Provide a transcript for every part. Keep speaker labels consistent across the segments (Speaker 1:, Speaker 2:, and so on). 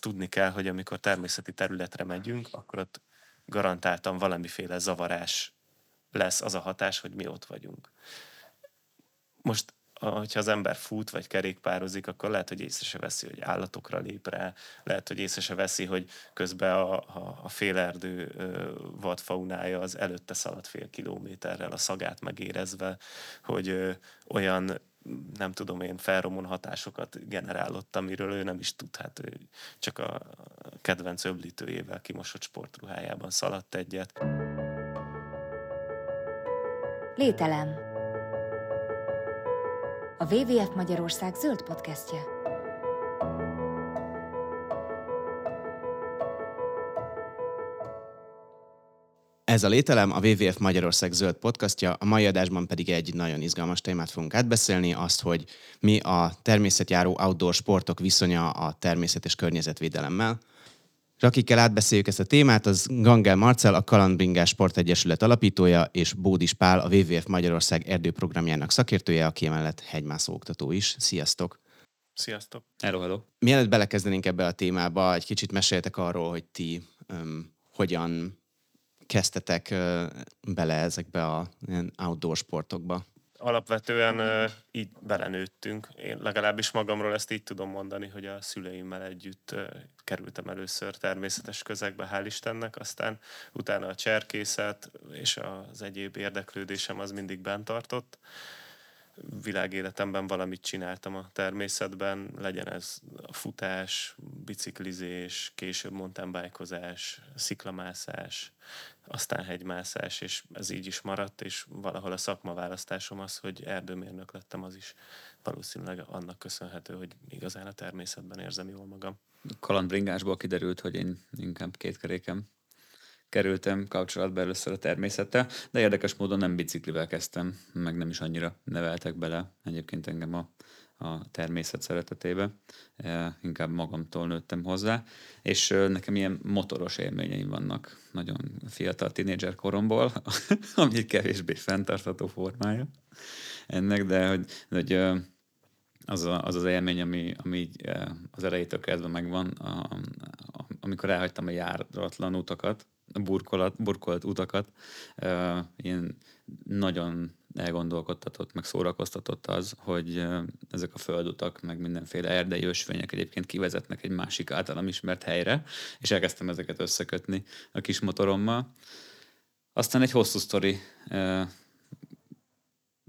Speaker 1: azt tudni kell, hogy amikor természeti területre megyünk, akkor ott garantáltan valamiféle zavarás lesz az a hatás, hogy mi ott vagyunk. Most hogyha az ember fut vagy kerékpározik, akkor lehet, hogy észre se veszi, hogy állatokra lép rá, lehet, hogy észre se veszi, hogy közben a, a, a félerdő vadfaunája az előtte szalad fél kilométerrel a szagát megérezve, hogy ö, olyan nem tudom én, felromon hatásokat generálott, amiről ő nem is tud, hát ő csak a kedvenc öblítőjével kimosott sportruhájában szaladt egyet.
Speaker 2: Lételem a WWF Magyarország zöld podcastje.
Speaker 3: Ez a Lételem, a WWF Magyarország zöld podcastja, a mai adásban pedig egy nagyon izgalmas témát fogunk átbeszélni, azt, hogy mi a természetjáró outdoor sportok viszonya a természet és környezetvédelemmel. És akikkel átbeszéljük ezt a témát, az Gangel Marcel, a Kalandbringás Sportegyesület alapítója, és Bódis Pál, a WWF Magyarország erdőprogramjának szakértője, aki emellett hegymászó oktató is. Sziasztok!
Speaker 1: Sziasztok!
Speaker 4: Hello, hello!
Speaker 3: Mielőtt belekezdenénk ebbe a témába, egy kicsit meséltek arról, hogy ti um, hogyan kezdtetek bele ezekbe a ilyen outdoor sportokba?
Speaker 1: Alapvetően így belenőttünk. Én legalábbis magamról ezt így tudom mondani, hogy a szüleimmel együtt kerültem először természetes közegbe, hál' Istennek, aztán utána a cserkészet és az egyéb érdeklődésem az mindig bent tartott világéletemben valamit csináltam a természetben, legyen ez a futás, biciklizés, később mountainbikeozás, sziklamászás, aztán hegymászás, és ez így is maradt, és valahol a szakmaválasztásom az, hogy erdőmérnök lettem, az is valószínűleg annak köszönhető, hogy igazán a természetben érzem jól magam.
Speaker 4: Kalandbringásból kiderült, hogy én inkább kétkerékem kerültem kapcsolatba először a természettel, de érdekes módon nem biciklivel kezdtem, meg nem is annyira neveltek bele egyébként engem a, a természet szeretetébe, e, inkább magamtól nőttem hozzá, és e, nekem ilyen motoros élményeim vannak nagyon fiatal tínédzser koromból, ami kevésbé fenntartható formája ennek, de hogy, hogy e, az, a, az az élmény, ami, ami az elejétől kezdve megvan, a, a, amikor elhagytam a járatlan utakat, burkolat, burkolt utakat, ilyen nagyon elgondolkodtatott, meg szórakoztatott az, hogy ezek a földutak, meg mindenféle erdei ösvények egyébként kivezetnek egy másik általam ismert helyre, és elkezdtem ezeket összekötni a kis motorommal. Aztán egy hosszú sztori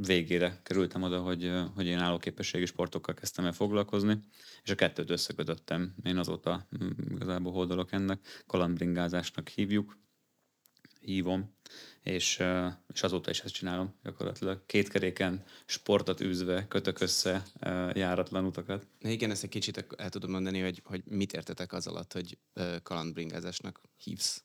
Speaker 4: végére kerültem oda, hogy, hogy én állóképességi sportokkal kezdtem el foglalkozni, és a kettőt összekötöttem. Én azóta igazából holdolok ennek, kalandbringázásnak hívjuk, hívom, és, és azóta is ezt csinálom gyakorlatilag. Két keréken sportot űzve kötök össze járatlan utakat.
Speaker 3: Igen, ezt egy kicsit el tudom mondani, hogy, hogy mit értetek az alatt, hogy kalandbringázásnak hívsz?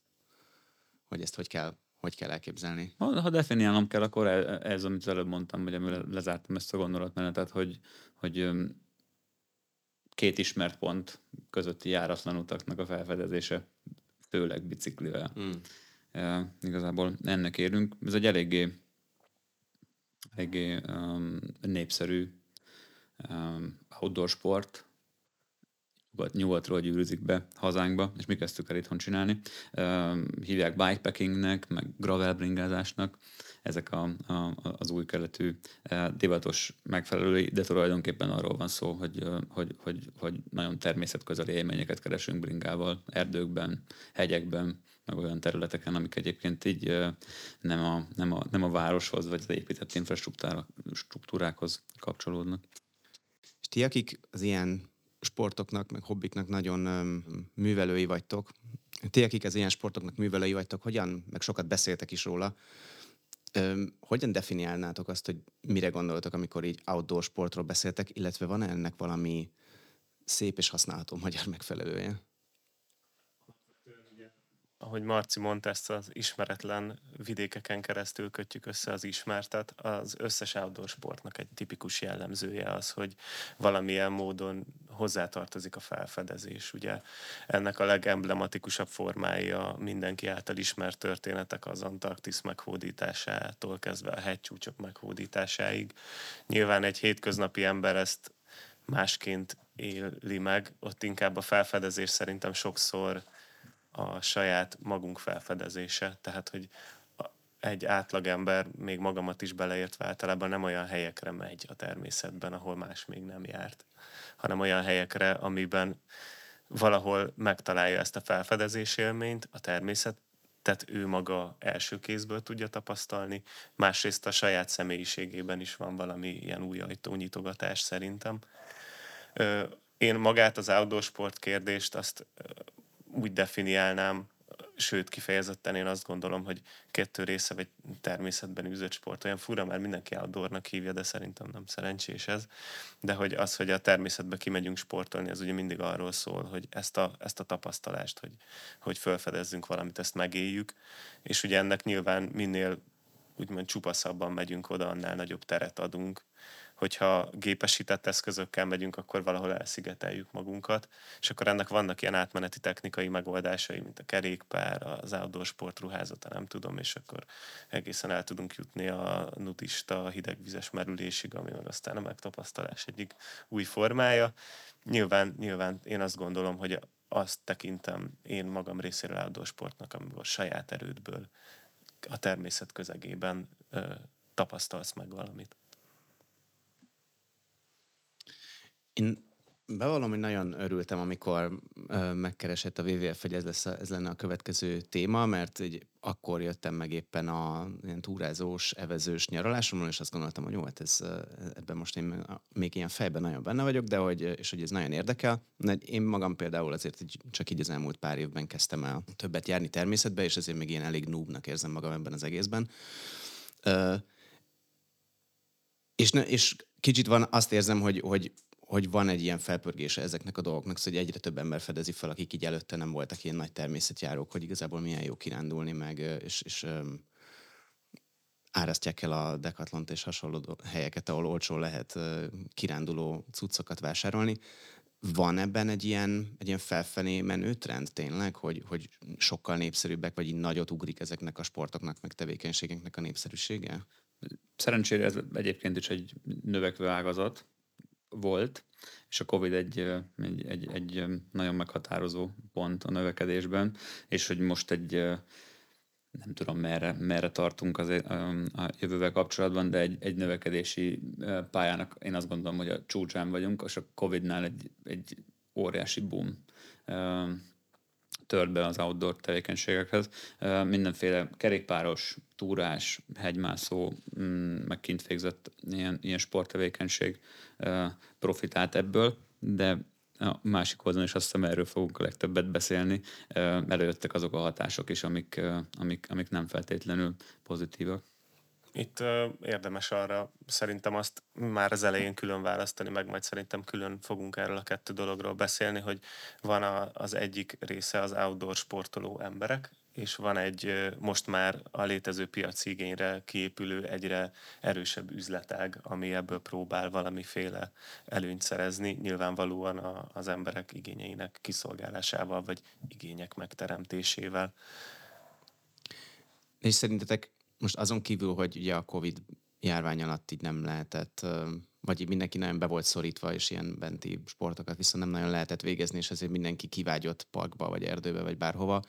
Speaker 3: Hogy ezt hogy kell hogy kell elképzelni?
Speaker 4: Ha, ha definiálnom kell, akkor ez, amit az előbb mondtam, hogy amire lezártam ezt a gondolatmenetet, hogy, hogy két ismert pont közötti járatlan utaknak a felfedezése, főleg biciklivel. Mm. E, igazából ennek érünk. Ez egy eléggé, eléggé um, népszerű um, outdoor sport, nyugatról gyűrűzik be hazánkba, és mi kezdtük el itthon csinálni. Hívják bikepackingnek, meg gravelbringázásnak, ezek a, a, az új keletű divatos megfelelői, de tulajdonképpen arról van szó, hogy, hogy, hogy, hogy nagyon természetközeli élményeket keresünk bringával, erdőkben, hegyekben, meg olyan területeken, amik egyébként így nem a, nem a, nem a városhoz, vagy az épített infrastruktúrákhoz kapcsolódnak.
Speaker 3: És ti, akik az ilyen sportoknak, meg hobbiknak nagyon művelői vagytok. Ti, akik az ilyen sportoknak művelői vagytok, hogyan, meg sokat beszéltek is róla, hogyan definiálnátok azt, hogy mire gondoltok, amikor így outdoor sportról beszéltek, illetve van -e ennek valami szép és használható magyar megfelelője?
Speaker 1: ahogy Marci mondta, ezt az ismeretlen vidékeken keresztül kötjük össze az ismertet. Az összes outdoor sportnak egy tipikus jellemzője az, hogy valamilyen módon hozzátartozik a felfedezés. Ugye ennek a legemblematikusabb formája mindenki által ismert történetek az Antarktisz meghódításától kezdve a hegycsúcsok meghódításáig. Nyilván egy hétköznapi ember ezt másként éli meg, ott inkább a felfedezés szerintem sokszor a saját magunk felfedezése. Tehát, hogy egy átlagember, még magamat is beleértve általában nem olyan helyekre megy a természetben, ahol más még nem járt, hanem olyan helyekre, amiben valahol megtalálja ezt a felfedezés élményt, a természet, tehát ő maga első kézből tudja tapasztalni, másrészt a saját személyiségében is van valami ilyen új ajtónyitogatás szerintem. Én magát az outdoor sport kérdést azt úgy definiálnám, sőt kifejezetten én azt gondolom, hogy kettő része vagy természetben űzött sport. Olyan fura, mert mindenki outdoornak hívja, de szerintem nem szerencsés ez. De hogy az, hogy a természetbe kimegyünk sportolni, az ugye mindig arról szól, hogy ezt a, ezt a tapasztalást, hogy, hogy felfedezzünk valamit, ezt megéljük. És ugye ennek nyilván minél úgymond csupaszabban megyünk oda, annál nagyobb teret adunk hogyha gépesített eszközökkel megyünk, akkor valahol elszigeteljük magunkat, és akkor ennek vannak ilyen átmeneti technikai megoldásai, mint a kerékpár, az outdoor sportruházata, nem tudom, és akkor egészen el tudunk jutni a nudista hidegvizes merülésig, ami meg aztán a megtapasztalás egyik új formája. Nyilván, nyilván én azt gondolom, hogy azt tekintem én magam részéről outdoor sportnak, amikor saját erődből a természet közegében ö, tapasztalsz meg valamit.
Speaker 3: Én bevallom, hogy nagyon örültem, amikor ö, megkeresett a WWF, hogy ez, lesz ez lenne a következő téma, mert egy, akkor jöttem meg éppen a ilyen túrázós, evezős nyaralásomról, és azt gondoltam, hogy jó, hát ez, ebben most én még ilyen fejben nagyon benne vagyok, de hogy, és hogy ez nagyon érdekel. De én magam például azért csak így az elmúlt pár évben kezdtem el többet járni természetbe, és ezért még ilyen elég noobnak érzem magam ebben az egészben. És, ne, és kicsit van, azt érzem, hogy, hogy hogy van egy ilyen felpörgése ezeknek a dolgoknak, szóval egyre több ember fedezi fel, akik így előtte nem voltak ilyen nagy természetjárók, hogy igazából milyen jó kirándulni, meg és, és um, árasztják el a dekatlont és hasonló helyeket, ahol olcsó lehet uh, kiránduló cuccokat vásárolni. Van ebben egy ilyen, egy ilyen felfelé menő trend tényleg, hogy, hogy sokkal népszerűbbek, vagy így nagyot ugrik ezeknek a sportoknak, meg tevékenységeknek a népszerűsége?
Speaker 4: Szerencsére ez egyébként is egy növekvő ágazat, volt, és a Covid egy, egy, egy, egy nagyon meghatározó pont a növekedésben, és hogy most egy nem tudom merre, merre tartunk az, a jövővel kapcsolatban, de egy, egy növekedési pályának én azt gondolom, hogy a csúcsán vagyunk, és a Covid-nál egy, egy óriási boom tört be az outdoor tevékenységekhez. Mindenféle kerékpáros, túrás, hegymászó, mm, meg kint végzett ilyen, ilyen sporttevékenység profitált ebből, de a másik oldalon is azt hiszem erről fogunk a legtöbbet beszélni, előjöttek azok a hatások is, amik, amik, amik nem feltétlenül pozitívak.
Speaker 1: Itt uh, érdemes arra szerintem azt már az elején külön választani, meg majd szerintem külön fogunk erről a kettő dologról beszélni, hogy van a, az egyik része az outdoor sportoló emberek, és van egy most már a létező piaci igényre kiépülő egyre erősebb üzletág, ami ebből próbál valamiféle előnyt szerezni, nyilvánvalóan a, az emberek igényeinek kiszolgálásával, vagy igények megteremtésével.
Speaker 3: És szerintetek most azon kívül, hogy ugye a Covid járvány alatt így nem lehetett, vagy így mindenki nagyon be volt szorítva, és ilyen benti sportokat viszont nem nagyon lehetett végezni, és ezért mindenki kivágyott parkba, vagy erdőbe, vagy bárhova.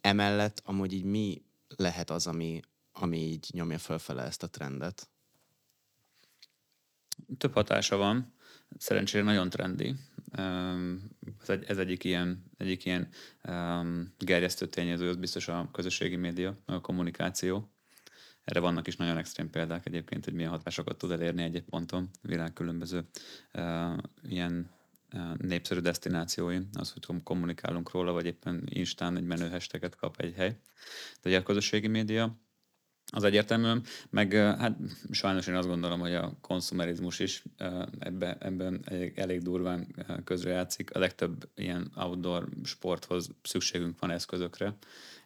Speaker 3: Emellett amúgy így mi lehet az, ami, ami így nyomja fölfele ezt a trendet?
Speaker 4: Több hatása van. Szerencsére nagyon trendi. Ez, egy, ez egyik ilyen, egyik ilyen um, gerjesztő tényező, az biztos a közösségi média, a kommunikáció erre vannak is nagyon extrém példák egyébként, hogy milyen hatásokat tud elérni egy-egy ponton világ különböző uh, ilyen népszerű destinációin, az, hogy kommunikálunk róla, vagy éppen Instán egy menő hashtaget kap egy hely. De a közösségi média az egyértelműen, meg hát sajnos én azt gondolom, hogy a konsumerizmus is ebben, ebben elég, durván közrejátszik. A legtöbb ilyen outdoor sporthoz szükségünk van eszközökre,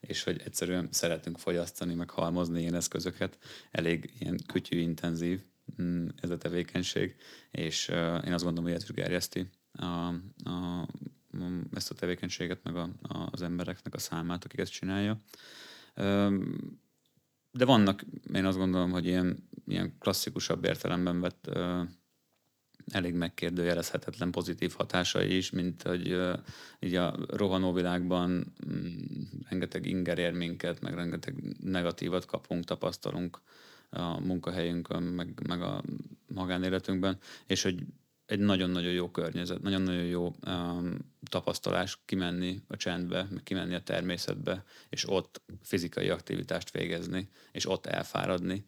Speaker 4: és hogy egyszerűen szeretünk fogyasztani, meg halmozni ilyen eszközöket. Elég ilyen kütyű-intenzív mm, ez a tevékenység, és én azt gondolom, hogy ez is gerjeszti a, a, ezt a tevékenységet, meg a, a, az embereknek a számát, akik ezt csinálja de vannak, én azt gondolom, hogy ilyen, ilyen klasszikusabb értelemben vett ö, elég megkérdőjelezhetetlen pozitív hatásai is, mint hogy uh, így a rohanó világban um, rengeteg inger ér minket, meg rengeteg negatívat kapunk, tapasztalunk a munkahelyünkön, meg, meg a magánéletünkben, és hogy egy nagyon-nagyon jó környezet, nagyon-nagyon jó um, tapasztalás kimenni a csendbe, kimenni a természetbe, és ott fizikai aktivitást végezni, és ott elfáradni.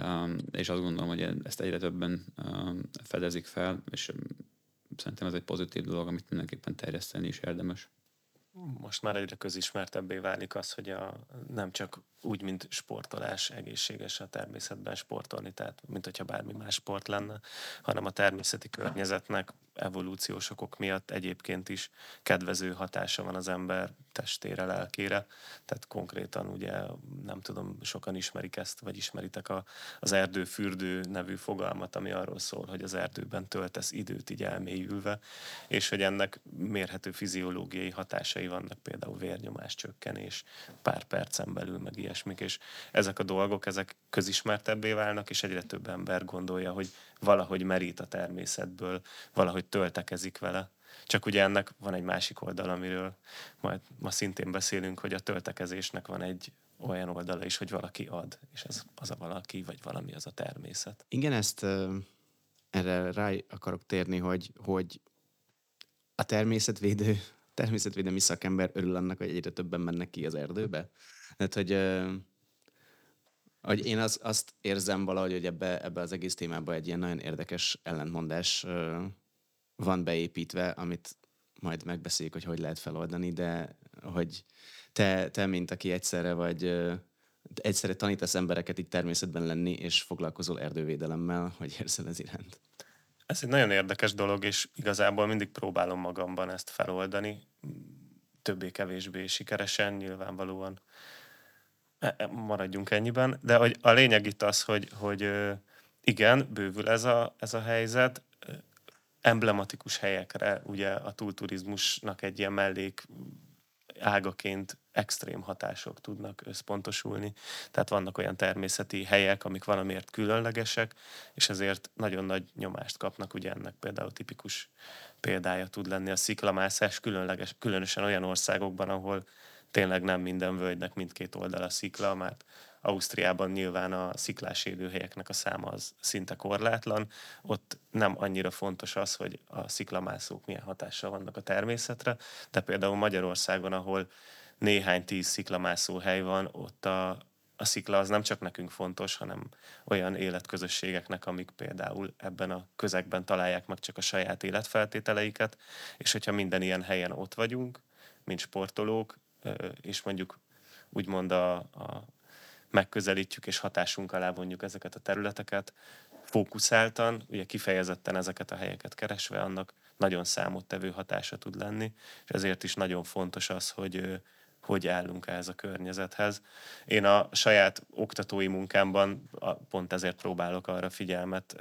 Speaker 4: Um, és azt gondolom, hogy ezt egyre többen um, fedezik fel, és um, szerintem ez egy pozitív dolog, amit mindenképpen terjeszteni is érdemes
Speaker 1: most már egyre közismertebbé válik az, hogy a, nem csak úgy, mint sportolás egészséges a természetben sportolni, tehát mint hogyha bármi más sport lenne, hanem a természeti környezetnek evolúciós okok miatt egyébként is kedvező hatása van az ember testére, lelkére. Tehát konkrétan ugye nem tudom, sokan ismerik ezt, vagy ismeritek a, az erdőfürdő nevű fogalmat, ami arról szól, hogy az erdőben töltesz időt így elmélyülve, és hogy ennek mérhető fiziológiai hatásai vannak, például vérnyomás csökkenés pár percen belül, meg ilyesmik, és ezek a dolgok, ezek közismertebbé válnak, és egyre több ember gondolja, hogy valahogy merít a természetből, valahogy töltekezik vele. Csak ugye ennek van egy másik oldal, amiről majd ma szintén beszélünk, hogy a töltekezésnek van egy olyan oldala is, hogy valaki ad, és ez az a valaki, vagy valami az a természet.
Speaker 3: Igen, ezt erre rá akarok térni, hogy, hogy a természetvédő, természetvédelmi szakember örül annak, hogy egyre többen mennek ki az erdőbe. Tehát, hogy hogy én az, azt érzem valahogy, hogy ebbe, ebbe az egész témába egy ilyen nagyon érdekes ellentmondás van beépítve, amit majd megbeszéljük, hogy hogy lehet feloldani, de hogy te, te mint aki egyszerre vagy, egyszerre tanítasz embereket itt természetben lenni, és foglalkozol erdővédelemmel, hogy érzel ez iránt?
Speaker 1: Ez egy nagyon érdekes dolog, és igazából mindig próbálom magamban ezt feloldani, többé-kevésbé sikeresen, nyilvánvalóan maradjunk ennyiben, de hogy a lényeg itt az, hogy, hogy igen, bővül ez a, ez a helyzet, emblematikus helyekre, ugye a túlturizmusnak egy ilyen mellék ágaként extrém hatások tudnak összpontosulni. Tehát vannak olyan természeti helyek, amik valamiért különlegesek, és ezért nagyon nagy nyomást kapnak. Ugye ennek például tipikus példája tud lenni a sziklamászás, különleges, különösen olyan országokban, ahol tényleg nem minden völgynek mindkét oldala szikla, mert Ausztriában nyilván a sziklás élőhelyeknek a száma az szinte korlátlan. Ott nem annyira fontos az, hogy a sziklamászók milyen hatással vannak a természetre, de például Magyarországon, ahol néhány tíz sziklamászó hely van, ott a, a szikla az nem csak nekünk fontos, hanem olyan életközösségeknek, amik például ebben a közegben találják meg csak a saját életfeltételeiket, és hogyha minden ilyen helyen ott vagyunk, mint sportolók, és mondjuk úgymond a, a megközelítjük és hatásunk alá vonjuk ezeket a területeket, fókuszáltan, ugye kifejezetten ezeket a helyeket keresve, annak nagyon számottevő hatása tud lenni, és ezért is nagyon fontos az, hogy hogy állunk ehhez a környezethez. Én a saját oktatói munkámban pont ezért próbálok arra figyelmet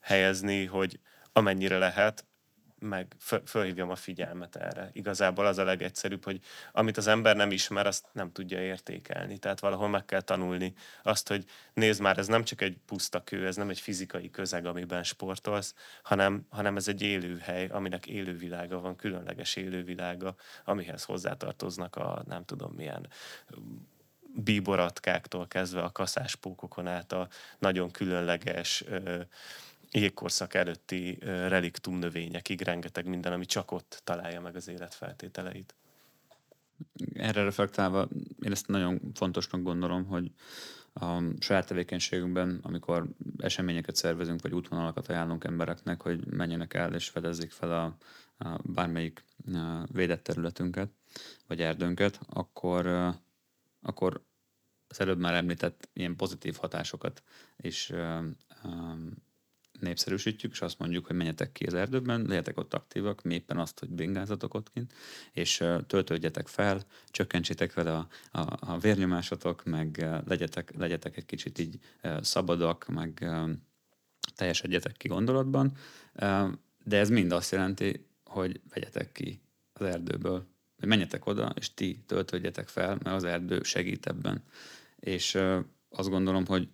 Speaker 1: helyezni, hogy amennyire lehet, meg fölhívjam a figyelmet erre. Igazából az a legegyszerűbb, hogy amit az ember nem ismer, azt nem tudja értékelni. Tehát valahol meg kell tanulni azt, hogy nézd már, ez nem csak egy puszta kő, ez nem egy fizikai közeg, amiben sportolsz, hanem, hanem ez egy élőhely, aminek élővilága van, különleges élővilága, amihez hozzátartoznak a nem tudom milyen bíboratkáktól kezdve a kaszáspókokon át a nagyon különleges jégkorszak előtti reliktum növényekig rengeteg minden, ami csak ott találja meg az életfeltételeit.
Speaker 4: Erre reflektálva én ezt nagyon fontosnak gondolom, hogy a saját tevékenységünkben, amikor eseményeket szervezünk, vagy útvonalakat ajánlunk embereknek, hogy menjenek el és fedezzék fel a, a bármelyik a védett területünket, vagy erdőnket, akkor, akkor az előbb már említett ilyen pozitív hatásokat is népszerűsítjük, és azt mondjuk, hogy menjetek ki az erdőben, legyetek ott aktívak, mi éppen azt, hogy bringázatok ott kint, és töltődjetek fel, csökkentsétek vele a, a, a vérnyomásotok, meg legyetek, legyetek egy kicsit így szabadak, meg teljesedjetek ki gondolatban, de ez mind azt jelenti, hogy vegyetek ki az erdőből, menjetek oda, és ti töltődjetek fel, mert az erdő segít ebben. És azt gondolom, hogy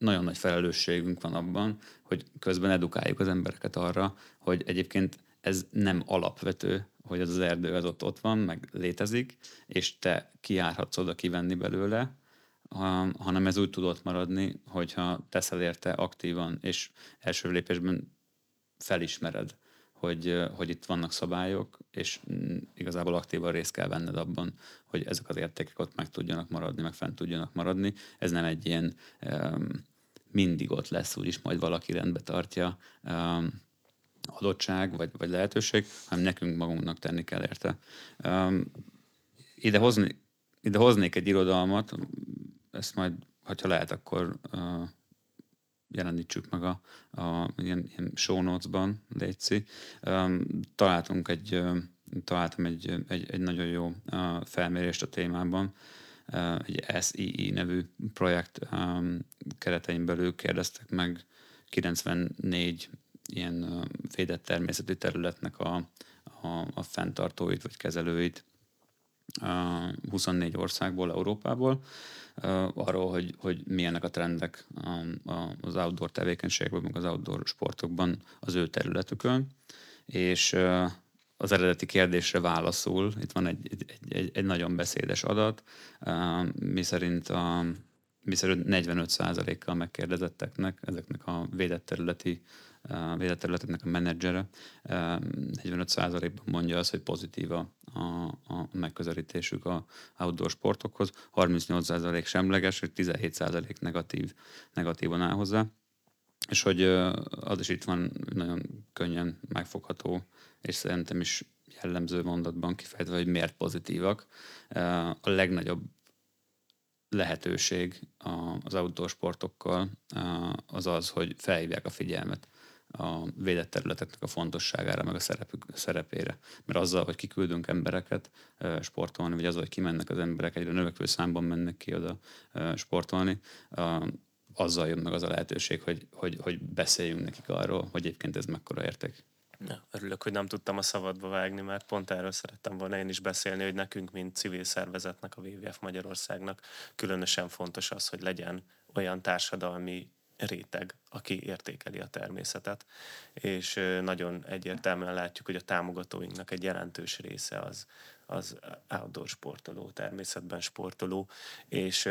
Speaker 4: nagyon nagy felelősségünk van abban, hogy közben edukáljuk az embereket arra, hogy egyébként ez nem alapvető, hogy az az erdő az ott, ott van, meg létezik, és te kiárhatsz oda kivenni belőle, hanem ez úgy tudott maradni, hogyha teszel érte aktívan, és első lépésben felismered, hogy, hogy itt vannak szabályok, és mm, igazából aktívan részt kell venned abban, hogy ezek az értékek ott meg tudjanak maradni, meg fent tudjanak maradni. Ez nem egy ilyen um, mindig ott lesz, úgyis majd valaki rendbe tartja um, adottság vagy, vagy lehetőség, hanem nekünk magunknak tenni kell érte. Um, ide, hozni, ide hoznék egy irodalmat, ezt majd, ha lehet, akkor uh, jelenítsük meg a, a ilyen, ilyen show notes-ban, Léci. Um, találtunk egy, uh, találtam egy, egy, egy nagyon jó uh, felmérést a témában, egy SEE nevű projekt keretein belül kérdeztek meg 94 ilyen uh, védett természeti területnek a, a, a fenntartóit vagy kezelőit 24 országból, Európából, arról, hogy, hogy milyenek a trendek az outdoor tevékenységben, meg az outdoor sportokban az ő területükön, és az eredeti kérdésre válaszul, itt van egy, egy, egy, egy nagyon beszédes adat, mi szerint a mi szerint 45%-kal megkérdezetteknek, ezeknek a védett területi védett területeknek a menedzsere 45%-ban mondja azt, hogy pozitív a, a megközelítésük a outdoor sportokhoz, 38% semleges, és 17% negatív, negatívan áll hozzá. És hogy az is itt van nagyon könnyen megfogható, és szerintem is jellemző mondatban kifejtve, hogy miért pozitívak. A legnagyobb lehetőség az outdoor sportokkal az az, hogy felhívják a figyelmet a védett területeknek a fontosságára, meg a szerepük, szerepére. Mert azzal, hogy kiküldünk embereket sportolni, vagy azzal, hogy kimennek az emberek, egyre növekvő számban mennek ki oda sportolni, azzal jön meg az a lehetőség, hogy, hogy, hogy beszéljünk nekik arról, hogy egyébként ez mekkora érték.
Speaker 1: Ja, örülök, hogy nem tudtam a szabadba vágni, mert pont erről szerettem volna én is beszélni, hogy nekünk, mint civil szervezetnek, a WWF Magyarországnak különösen fontos az, hogy legyen olyan társadalmi réteg, aki értékeli a természetet, és nagyon egyértelműen látjuk, hogy a támogatóinknak egy jelentős része az, az outdoor sportoló, természetben sportoló, és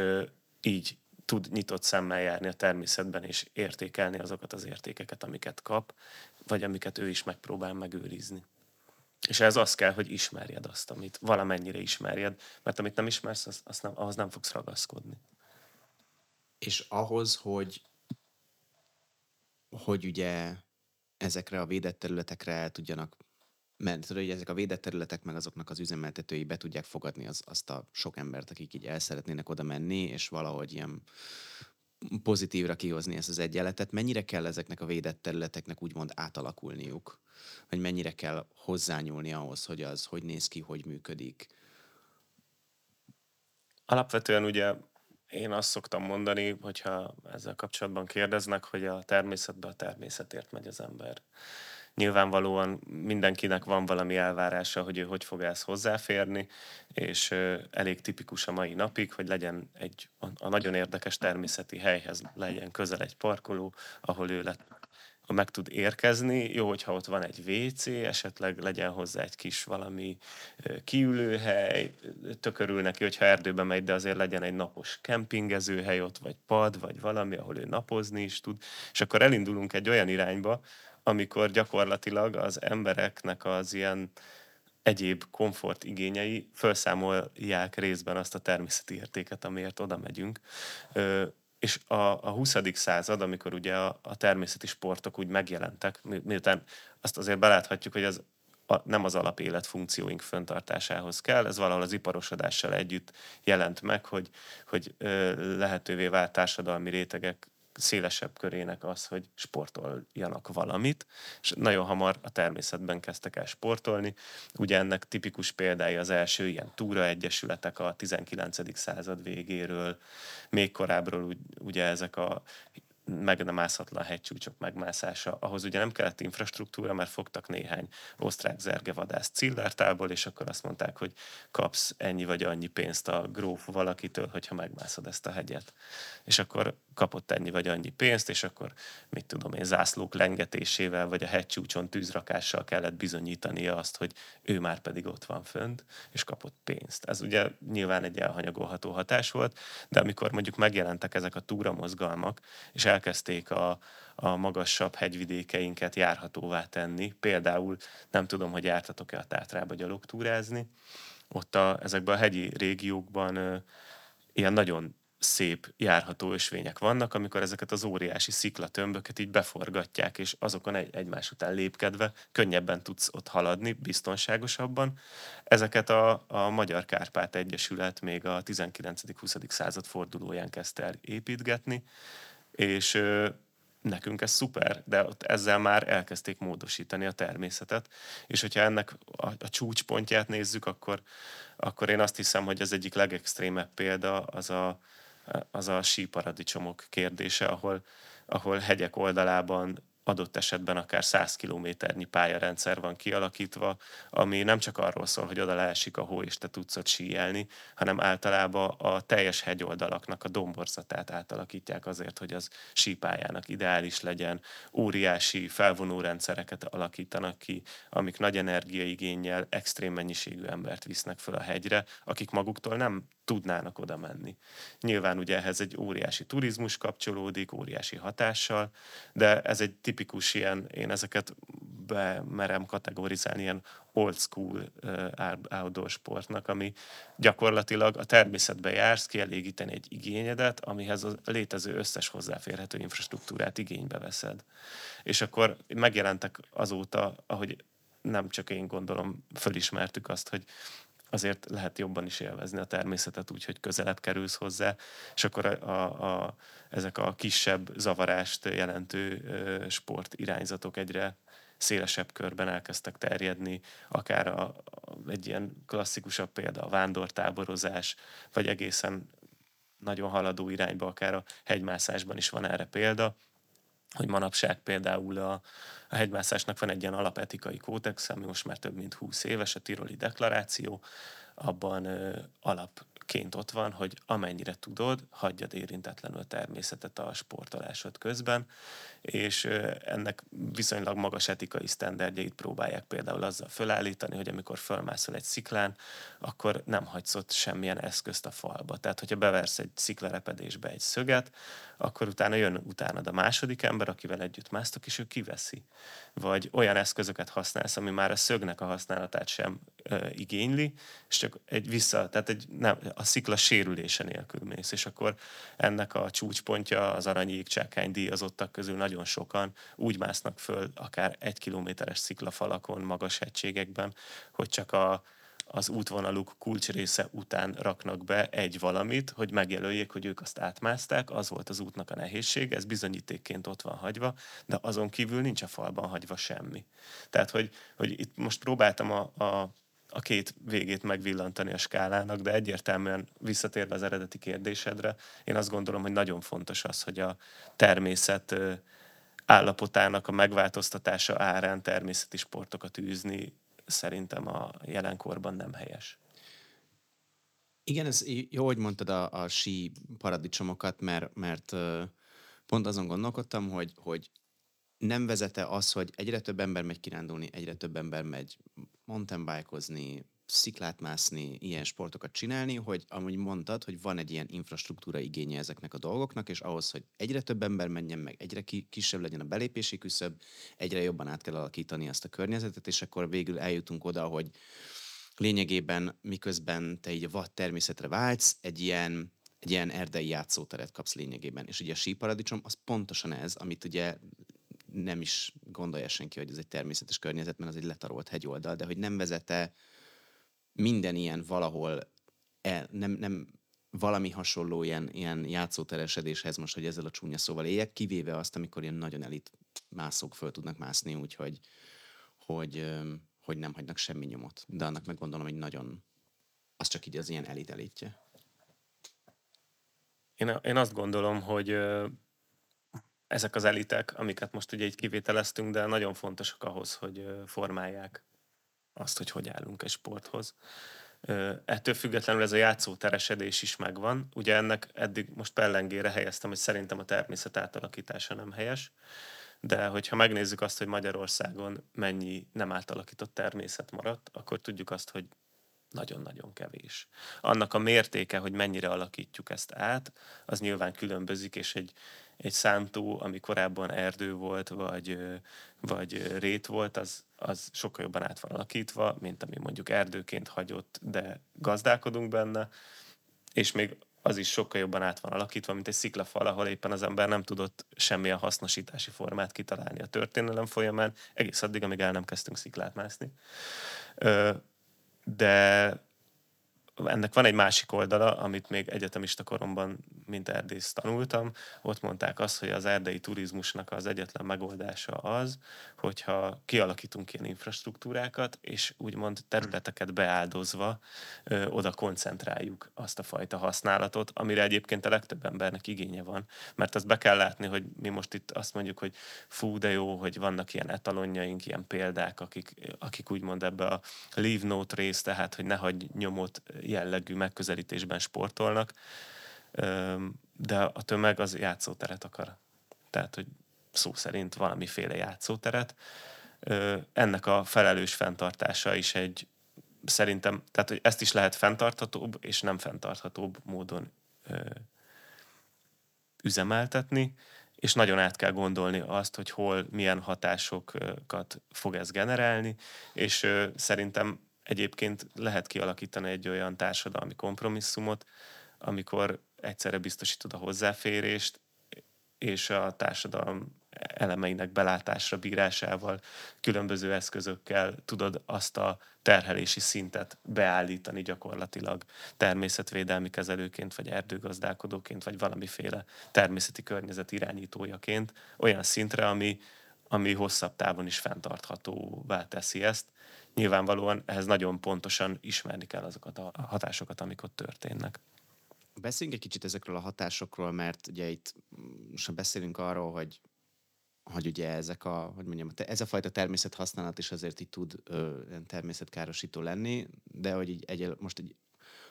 Speaker 1: így tud nyitott szemmel járni a természetben, és értékelni azokat az értékeket, amiket kap, vagy amiket ő is megpróbál megőrizni. És ez az kell, hogy ismerjed azt, amit valamennyire ismerjed, mert amit nem ismersz, az, az nem, ahhoz nem fogsz ragaszkodni.
Speaker 3: És ahhoz, hogy hogy ugye ezekre a védett területekre el tudjanak mert tudod, hogy ezek a védett területek meg azoknak az üzemeltetői be tudják fogadni az, azt a sok embert, akik így el szeretnének oda menni, és valahogy ilyen pozitívra kihozni ezt az egyenletet. Mennyire kell ezeknek a védett területeknek úgymond átalakulniuk? Vagy mennyire kell hozzányúlni ahhoz, hogy az hogy néz ki, hogy működik?
Speaker 1: Alapvetően ugye én azt szoktam mondani, hogyha ezzel kapcsolatban kérdeznek, hogy a természetbe a természetért megy az ember. Nyilvánvalóan mindenkinek van valami elvárása, hogy ő hogy fog ezt hozzáférni, és elég tipikus a mai napig, hogy legyen egy a nagyon érdekes természeti helyhez legyen közel egy parkoló, ahol ő lett meg tud érkezni. Jó, hogyha ott van egy WC, esetleg legyen hozzá egy kis valami kiülőhely, tökörül neki, hogyha erdőbe megy, de azért legyen egy napos kempingezőhely ott, vagy pad, vagy valami, ahol ő napozni is tud. És akkor elindulunk egy olyan irányba, amikor gyakorlatilag az embereknek az ilyen egyéb komfort igényei felszámolják részben azt a természeti értéket, amiért oda megyünk és a, a 20. század, amikor ugye a, a természeti sportok úgy megjelentek, mi, miután azt azért beláthatjuk, hogy az a, nem az alapélet funkcióink föntartásához kell, ez valahol az iparosodással együtt jelent meg, hogy, hogy ö, lehetővé vált társadalmi rétegek szélesebb körének az, hogy sportoljanak valamit, és nagyon hamar a természetben kezdtek el sportolni. Ugye ennek tipikus példája az első ilyen túra egyesületek a 19. század végéről, még korábbról ugye ezek a meg nem mászhatlan hegycsúcsok megmászása. Ahhoz ugye nem kellett infrastruktúra, mert fogtak néhány osztrák zergevadász Cillártából, és akkor azt mondták, hogy kapsz ennyi vagy annyi pénzt a gróf valakitől, hogyha megmászod ezt a hegyet. És akkor kapott ennyi vagy annyi pénzt, és akkor mit tudom én, zászlók lengetésével, vagy a hegycsúcson tűzrakással kellett bizonyítania azt, hogy ő már pedig ott van fönt, és kapott pénzt. Ez ugye nyilván egy elhanyagolható hatás volt, de amikor mondjuk megjelentek ezek a túramozgalmak, és elkezdték a, a magasabb hegyvidékeinket járhatóvá tenni. Például nem tudom, hogy jártatok-e a Tátrába gyalogtúrázni. Ott a, ezekben a hegyi régiókban ö, ilyen nagyon szép járható ösvények vannak, amikor ezeket az óriási sziklatömböket így beforgatják, és azokon egy, egymás után lépkedve könnyebben tudsz ott haladni, biztonságosabban. Ezeket a, a Magyar Kárpát Egyesület még a 19-20. század fordulóján kezdte el építgetni, és nekünk ez szuper, de ott ezzel már elkezdték módosítani a természetet, és hogyha ennek a, a csúcspontját nézzük, akkor, akkor én azt hiszem, hogy az egyik legextrémebb példa az a, az a síparadicsomok kérdése, ahol, ahol hegyek oldalában adott esetben akár 100 kilométernyi pályarendszer van kialakítva, ami nem csak arról szól, hogy oda leesik a hó, és te tudsz ott síelni, hanem általában a teljes hegyoldalaknak a domborzatát átalakítják azért, hogy az sípályának ideális legyen. Óriási felvonó rendszereket alakítanak ki, amik nagy energiaigényel extrém mennyiségű embert visznek föl a hegyre, akik maguktól nem tudnának oda menni. Nyilván ugye ehhez egy óriási turizmus kapcsolódik, óriási hatással, de ez egy tipikus ilyen, én ezeket bemerem kategorizálni ilyen old school outdoor sportnak, ami gyakorlatilag a természetbe jársz, kielégíteni egy igényedet, amihez a létező összes hozzáférhető infrastruktúrát igénybe veszed. És akkor megjelentek azóta, ahogy nem csak én gondolom, fölismertük azt, hogy azért lehet jobban is élvezni a természetet úgy, hogy közelebb kerülsz hozzá, és akkor a, a, a, ezek a kisebb zavarást jelentő sport irányzatok egyre szélesebb körben elkezdtek terjedni, akár a, a, egy ilyen klasszikusabb példa a vándortáborozás, vagy egészen nagyon haladó irányba, akár a hegymászásban is van erre példa, hogy manapság például a, a hegymászásnak van egy ilyen alapetikai kódex, ami most már több mint 20 éves, a Tiroli Deklaráció, abban ö, alap ként ott van, hogy amennyire tudod, hagyjad érintetlenül a természetet a sportolásod közben, és ennek viszonylag magas etikai sztenderdjeit próbálják például azzal fölállítani, hogy amikor fölmászol egy sziklán, akkor nem hagysz ott semmilyen eszközt a falba. Tehát, hogyha beversz egy sziklarepedésbe egy szöget, akkor utána jön utánad a második ember, akivel együtt másztok, és ő kiveszi. Vagy olyan eszközöket használsz, ami már a szögnek a használatát sem ö, igényli, és csak egy vissza, tehát egy, nem, a szikla sérülése nélkül mész, és akkor ennek a csúcspontja az aranyi égcsákány díjazottak közül nagyon sokan úgy másznak föl akár egy kilométeres sziklafalakon, magas hegységekben, hogy csak a, az útvonaluk kulcsrésze után raknak be egy valamit, hogy megjelöljék, hogy ők azt átmászták, az volt az útnak a nehézség, ez bizonyítékként ott van hagyva, de azon kívül nincs a falban hagyva semmi. Tehát, hogy, hogy itt most próbáltam a, a a két végét megvillantani a skálának, de egyértelműen visszatérve az eredeti kérdésedre, én azt gondolom, hogy nagyon fontos az, hogy a természet állapotának a megváltoztatása árán természeti sportokat űzni szerintem a jelenkorban nem helyes.
Speaker 3: Igen, ez jó, hogy mondtad a, a sí paradicsomokat, mert, mert pont azon gondolkodtam, hogy, hogy nem vezete az, hogy egyre több ember megy kirándulni, egyre több ember megy mountainbikeozni, sziklát mászni, ilyen sportokat csinálni, hogy amúgy mondtad, hogy van egy ilyen infrastruktúra igénye ezeknek a dolgoknak, és ahhoz, hogy egyre több ember menjen meg, egyre ki, kisebb legyen a belépési küszöb, egyre jobban át kell alakítani ezt a környezetet, és akkor végül eljutunk oda, hogy lényegében miközben te így a vad természetre vágysz, egy ilyen egy ilyen erdei játszóteret kapsz lényegében. És ugye a síparadicsom az pontosan ez, amit ugye nem is gondolja senki, hogy ez egy természetes környezet, mert az egy letarolt hegyoldal, de hogy nem vezete minden ilyen valahol el, nem, nem valami hasonló ilyen, ilyen játszóteresedéshez most, hogy ezzel a csúnya szóval éljek, kivéve azt, amikor ilyen nagyon elit mászók föl tudnak mászni, úgyhogy hogy, hogy nem hagynak semmi nyomot. De annak meg gondolom, hogy nagyon, az csak így az ilyen elit elitje.
Speaker 1: Én, én azt gondolom, hogy ezek az elitek, amiket most ugye így kivételeztünk, de nagyon fontosak ahhoz, hogy formálják azt, hogy hogy állunk egy sporthoz. Ettől függetlenül ez a játszóteresedés is megvan. Ugye ennek eddig most pellengére helyeztem, hogy szerintem a természet átalakítása nem helyes, de hogyha megnézzük azt, hogy Magyarországon mennyi nem átalakított természet maradt, akkor tudjuk azt, hogy nagyon-nagyon kevés. Annak a mértéke, hogy mennyire alakítjuk ezt át, az nyilván különbözik, és egy, egy szántó, ami korábban erdő volt, vagy, vagy rét volt, az, az sokkal jobban át van alakítva, mint ami mondjuk erdőként hagyott, de gazdálkodunk benne, és még az is sokkal jobban át van alakítva, mint egy sziklafal, ahol éppen az ember nem tudott semmilyen hasznosítási formát kitalálni a történelem folyamán, egész addig, amíg el nem kezdtünk sziklát mászni. De ennek van egy másik oldala, amit még egyetemista koromban, mint erdész tanultam. Ott mondták azt, hogy az erdei turizmusnak az egyetlen megoldása az, hogyha kialakítunk ilyen infrastruktúrákat, és úgymond területeket beáldozva ö, oda koncentráljuk azt a fajta használatot, amire egyébként a legtöbb embernek igénye van. Mert azt be kell látni, hogy mi most itt azt mondjuk, hogy fú, de jó, hogy vannak ilyen etalonjaink, ilyen példák, akik, akik úgymond ebbe a leave note rész, tehát hogy ne hagyj nyomot jellegű megközelítésben sportolnak, de a tömeg az játszóteret akar. Tehát, hogy szó szerint valamiféle játszóteret. Ennek a felelős fenntartása is egy szerintem, tehát hogy ezt is lehet fenntarthatóbb és nem fenntarthatóbb módon üzemeltetni, és nagyon át kell gondolni azt, hogy hol milyen hatásokat fog ez generálni, és szerintem egyébként lehet kialakítani egy olyan társadalmi kompromisszumot, amikor egyszerre biztosítod a hozzáférést, és a társadalom elemeinek belátásra bírásával, különböző eszközökkel tudod azt a terhelési szintet beállítani gyakorlatilag természetvédelmi kezelőként, vagy erdőgazdálkodóként, vagy valamiféle természeti környezet irányítójaként olyan szintre, ami, ami hosszabb távon is fenntarthatóvá teszi ezt, nyilvánvalóan ehhez nagyon pontosan ismerni kell azokat a hatásokat, amik ott történnek.
Speaker 3: Beszéljünk egy kicsit ezekről a hatásokról, mert ugye itt most beszélünk arról, hogy hogy ugye ezek a, hogy mondjam, ez a fajta természet használat is azért így tud ö, természetkárosító lenni, de hogy így egy, most egy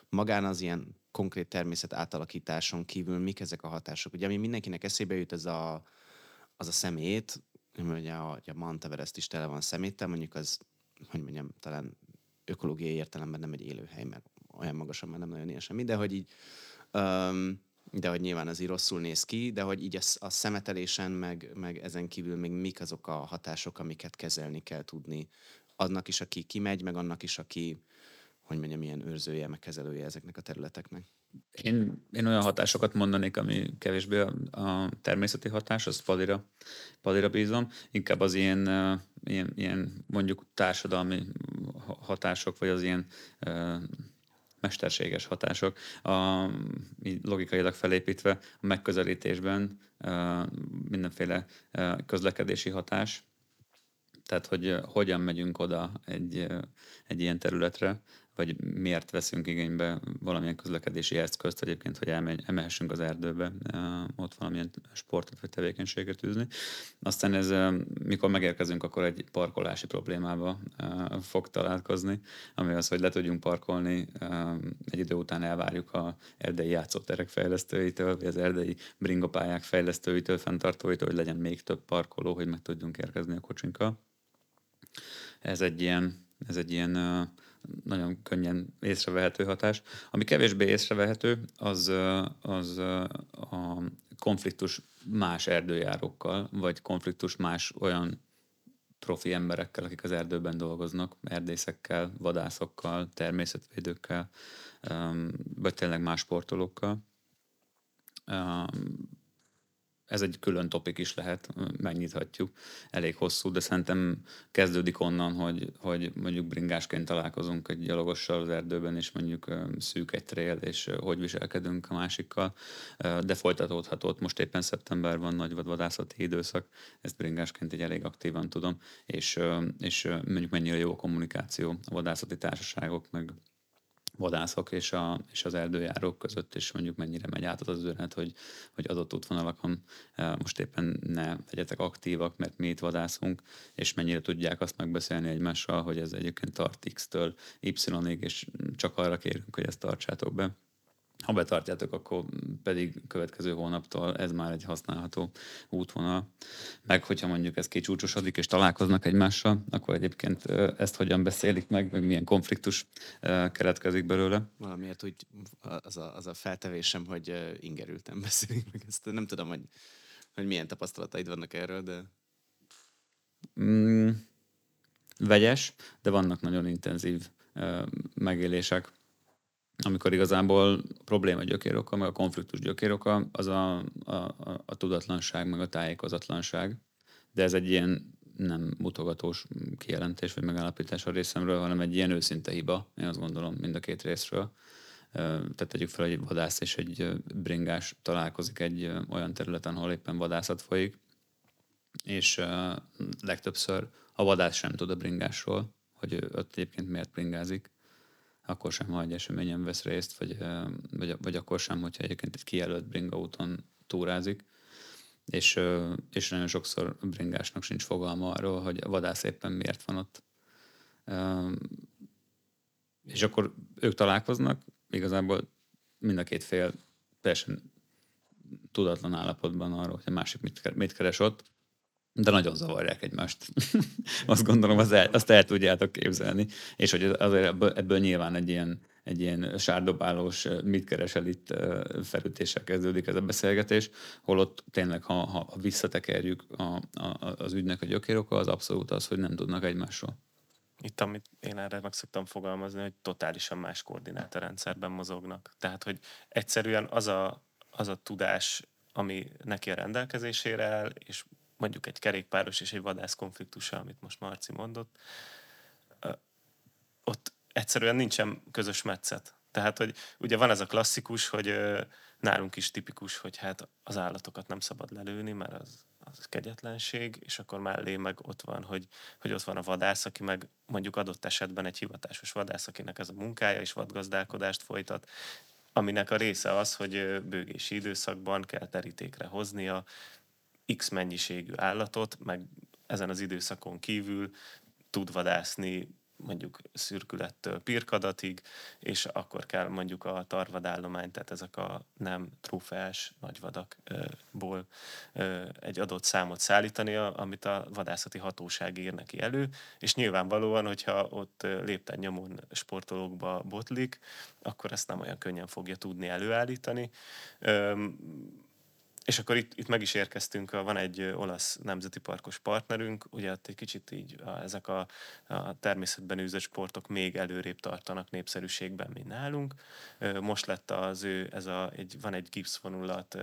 Speaker 3: magán az ilyen konkrét természet átalakításon kívül mik ezek a hatások? Ugye ami mindenkinek eszébe jut, ez a, az a szemét, ugye a, a Mount Everest is tele van szeméttel, mondjuk az hogy mondjam, talán ökológiai értelemben nem egy élőhely, mert olyan magasan már nem nagyon él semmi, de hogy így, um, de hogy nyilván az így rosszul néz ki, de hogy így a, a szemetelésen, meg, meg ezen kívül még mik azok a hatások, amiket kezelni kell tudni. Annak is, aki kimegy, meg annak is, aki, hogy mondjam, milyen őrzője, meg kezelője ezeknek a területeknek.
Speaker 4: Én, én olyan hatásokat mondanék, ami kevésbé a, a természeti hatás, az padira, padira bízom, inkább az ilyen, ilyen, ilyen mondjuk társadalmi hatások, vagy az ilyen mesterséges hatások, a, így logikailag felépítve a megközelítésben uh, mindenféle uh, közlekedési hatás, tehát hogy hogyan megyünk oda egy, egy ilyen területre, vagy miért veszünk igénybe valamilyen közlekedési eszközt egyébként, hogy elmegy, emelhessünk az erdőbe, ott valamilyen sportot vagy tevékenységet űzni. Aztán ez, mikor megérkezünk, akkor egy parkolási problémába fog találkozni, ami az, hogy le tudjunk parkolni, egy idő után elvárjuk a erdei játszóterek fejlesztőitől, vagy az erdei bringopályák fejlesztőitől, fenntartóitól, hogy legyen még több parkoló, hogy meg tudjunk érkezni a kocsinkkal. Ez egy ilyen, ez egy ilyen nagyon könnyen észrevehető hatás. Ami kevésbé észrevehető, az, az a konfliktus más erdőjárókkal, vagy konfliktus más olyan profi emberekkel, akik az erdőben dolgoznak, erdészekkel, vadászokkal, természetvédőkkel, vagy tényleg más sportolókkal ez egy külön topik is lehet, megnyithatjuk, elég hosszú, de szerintem kezdődik onnan, hogy, hogy mondjuk bringásként találkozunk egy gyalogossal az erdőben, és mondjuk szűk egy trail, és hogy viselkedünk a másikkal, de folytatódhat ott. Most éppen szeptemberben nagy vadászati időszak, ezt bringásként így elég aktívan tudom, és, és mondjuk mennyire jó a kommunikáció a vadászati társaságok, meg vadászok és, a, és az erdőjárók között, és mondjuk mennyire megy át az az üzenet, hogy, hogy adott útvonalakon most éppen ne legyetek aktívak, mert mi itt vadászunk, és mennyire tudják azt megbeszélni egymással, hogy ez egyébként tart X-től Y-ig, és csak arra kérünk, hogy ezt tartsátok be ha betartjátok, akkor pedig következő hónaptól ez már egy használható útvonal. Meg hogyha mondjuk ez kicsúcsosodik és találkoznak egymással, akkor egyébként ezt hogyan beszélik meg, meg milyen konfliktus keretkezik belőle.
Speaker 3: Valamiért úgy az a, az a feltevésem, hogy ingerültem beszélünk meg ezt. Nem tudom, hogy, hogy milyen tapasztalataid vannak erről, de...
Speaker 4: Mm, vegyes, de vannak nagyon intenzív megélések amikor igazából a probléma gyökéroka, meg a konfliktus gyökéroka, az a, a, a, a tudatlanság, meg a tájékozatlanság. De ez egy ilyen nem mutogatós kijelentés vagy megállapítás a részemről, hanem egy ilyen őszinte hiba, én azt gondolom, mind a két részről. Tehát tegyük fel, hogy egy vadász és egy bringás találkozik egy olyan területen, ahol éppen vadászat folyik, és legtöbbször a vadász sem tud a bringásról, hogy ott egyébként miért bringázik, akkor sem, ha egy eseményen vesz részt, vagy, vagy, vagy akkor sem, hogyha egyébként egy kijelölt bringaúton túrázik, és, és nagyon sokszor bringásnak sincs fogalma arról, hogy a vadász éppen miért van ott. És akkor ők találkoznak, igazából mind a két fél teljesen tudatlan állapotban arról, hogy a másik mit, mit keres ott, de nagyon zavarják egymást. azt gondolom, az el, azt el tudjátok képzelni. És hogy azért ebből, ebből nyilván egy ilyen, egy ilyen sárdobálós, mit keresel itt felütéssel kezdődik ez a beszélgetés, holott tényleg, ha, ha visszatekerjük a, a, az ügynek a gyökéroka, az abszolút az, hogy nem tudnak egymásról.
Speaker 1: Itt, amit én erre meg szoktam fogalmazni, hogy totálisan más koordinátorrendszerben mozognak. Tehát, hogy egyszerűen az a, az a tudás, ami neki a rendelkezésére áll, és mondjuk egy kerékpáros és egy vadász konfliktusa, amit most Marci mondott, ott egyszerűen nincsen közös metszet. Tehát, hogy ugye van ez a klasszikus, hogy nálunk is tipikus, hogy hát az állatokat nem szabad lelőni, mert az, az kegyetlenség, és akkor mellé meg ott van, hogy, hogy ott van a vadász, aki meg mondjuk adott esetben egy hivatásos vadász, akinek ez a munkája, és vadgazdálkodást folytat, aminek a része az, hogy bőgési időszakban kell terítékre hoznia X mennyiségű állatot, meg ezen az időszakon kívül tud vadászni mondjuk szürkülettől pirkadatig, és akkor kell mondjuk a tarvadállomány, tehát ezek a nem trufás nagyvadakból egy adott számot szállítani, amit a vadászati hatóság ír neki elő, és nyilvánvalóan, hogyha ott lépten nyomon sportolókba botlik, akkor ezt nem olyan könnyen fogja tudni előállítani és akkor itt, itt meg is érkeztünk, van egy olasz nemzeti parkos partnerünk, ugye ott egy kicsit így a, ezek a, a természetben űzött sportok még előrébb tartanak népszerűségben, mint nálunk. Most lett az ő, ez a, egy, van egy gipszvonulat,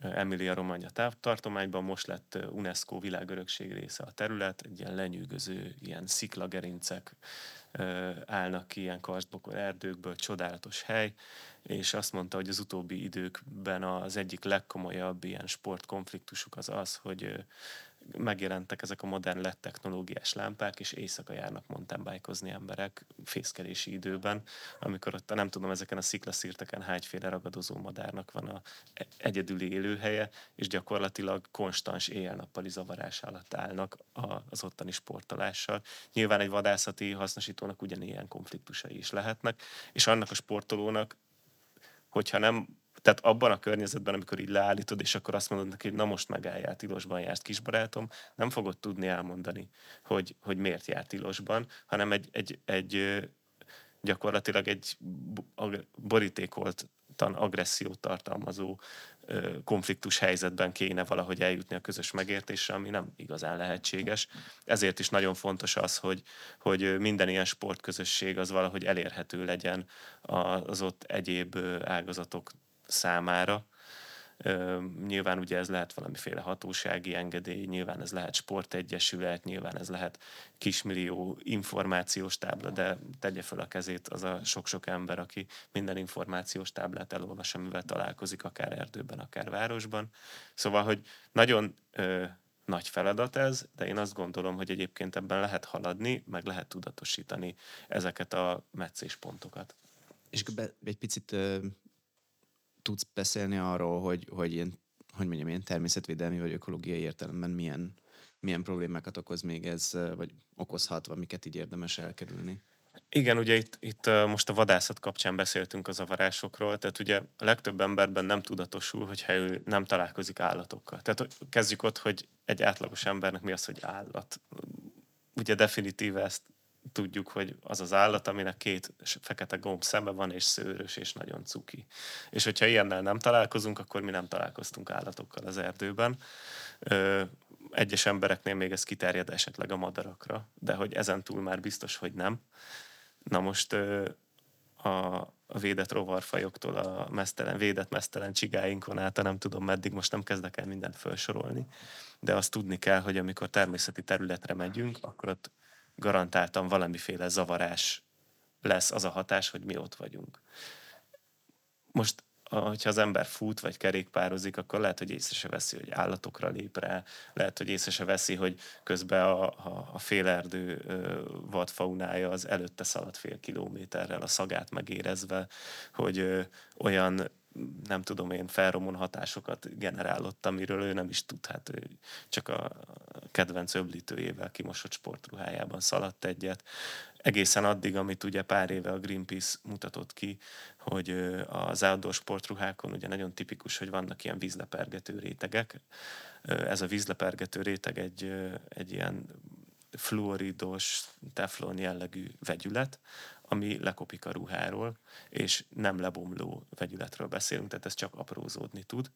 Speaker 1: Emilia Romagna tartományban most lett UNESCO világörökség része a terület, egy ilyen lenyűgöző, ilyen sziklagerincek állnak ki ilyen karstbokor erdőkből, csodálatos hely, és azt mondta, hogy az utóbbi időkben az egyik legkomolyabb ilyen sportkonfliktusuk az az, hogy megjelentek ezek a modern LED technológiás lámpák, és éjszaka járnak mountainbike emberek fészkelési időben, amikor ott, nem tudom, ezeken a sziklaszírteken hányféle ragadozó madárnak van a e-, egyedüli élőhelye, és gyakorlatilag konstans éjjel-nappali zavarás alatt állnak az ottani sportolással. Nyilván egy vadászati hasznosítónak ugyanilyen konfliktusai is lehetnek, és annak a sportolónak hogyha nem, tehát abban a környezetben, amikor így leállítod, és akkor azt mondod neki, hogy na most megálljál, tilosban jársz kisbarátom, nem fogod tudni elmondani, hogy, hogy miért jár tilosban, hanem egy, egy, egy gyakorlatilag egy borítékoltan agressziót tartalmazó konfliktus helyzetben kéne valahogy eljutni a közös megértésre, ami nem igazán lehetséges. Ezért is nagyon fontos az, hogy, hogy minden ilyen sportközösség az valahogy elérhető legyen az ott egyéb ágazatok számára, Nyilván ugye ez lehet valamiféle hatósági engedély, nyilván ez lehet sportegyesület, nyilván ez lehet kismillió információs tábla, de tegye fel a kezét az a sok-sok ember, aki minden információs táblát elolvas, amivel találkozik, akár erdőben, akár városban. Szóval, hogy nagyon nagy feladat ez, de én azt gondolom, hogy egyébként ebben lehet haladni, meg lehet tudatosítani ezeket a meccéspontokat.
Speaker 3: És egy picit tudsz beszélni arról, hogy, hogy ilyen, hogy mondjam, ilyen természetvédelmi vagy ökológiai értelemben milyen, milyen problémákat okoz még ez, vagy okozhat, amiket így érdemes elkerülni?
Speaker 1: Igen, ugye itt, itt most a vadászat kapcsán beszéltünk az avarásokról, tehát ugye a legtöbb emberben nem tudatosul, hogyha ő nem találkozik állatokkal. Tehát kezdjük ott, hogy egy átlagos embernek mi az, hogy állat. Ugye definitíve ezt tudjuk, hogy az az állat, aminek két fekete gomb szeme van, és szőrös, és nagyon cuki. És hogyha ilyennel nem találkozunk, akkor mi nem találkoztunk állatokkal az erdőben. Ö, egyes embereknél még ez kiterjed esetleg a madarakra, de hogy ezen túl már biztos, hogy nem. Na most a, a védett rovarfajoktól a mesztelen, védett mesztelen csigáinkon át, nem tudom meddig, most nem kezdek el mindent felsorolni, de azt tudni kell, hogy amikor természeti területre megyünk, akkor ott garantáltan valamiféle zavarás lesz az a hatás, hogy mi ott vagyunk. Most hogyha az ember fut vagy kerékpározik, akkor lehet, hogy észre se veszi, hogy állatokra lép rá, lehet, hogy észre se veszi, hogy közben a, a, a félerdő vadfaunája az előtte szalad fél kilométerrel a szagát megérezve, hogy ö, olyan nem tudom én, felromon hatásokat generálott, amiről ő nem is tud, hát ő csak a kedvenc öblítőjével kimosott sportruhájában szaladt egyet. Egészen addig, amit ugye pár éve a Greenpeace mutatott ki, hogy az outdoor sportruhákon ugye nagyon tipikus, hogy vannak ilyen vízlepergető rétegek. Ez a vízlepergető réteg egy, egy ilyen fluoridos, teflon jellegű vegyület, ami lekopik a ruháról, és nem lebomló vegyületről beszélünk, tehát ez csak aprózódni tud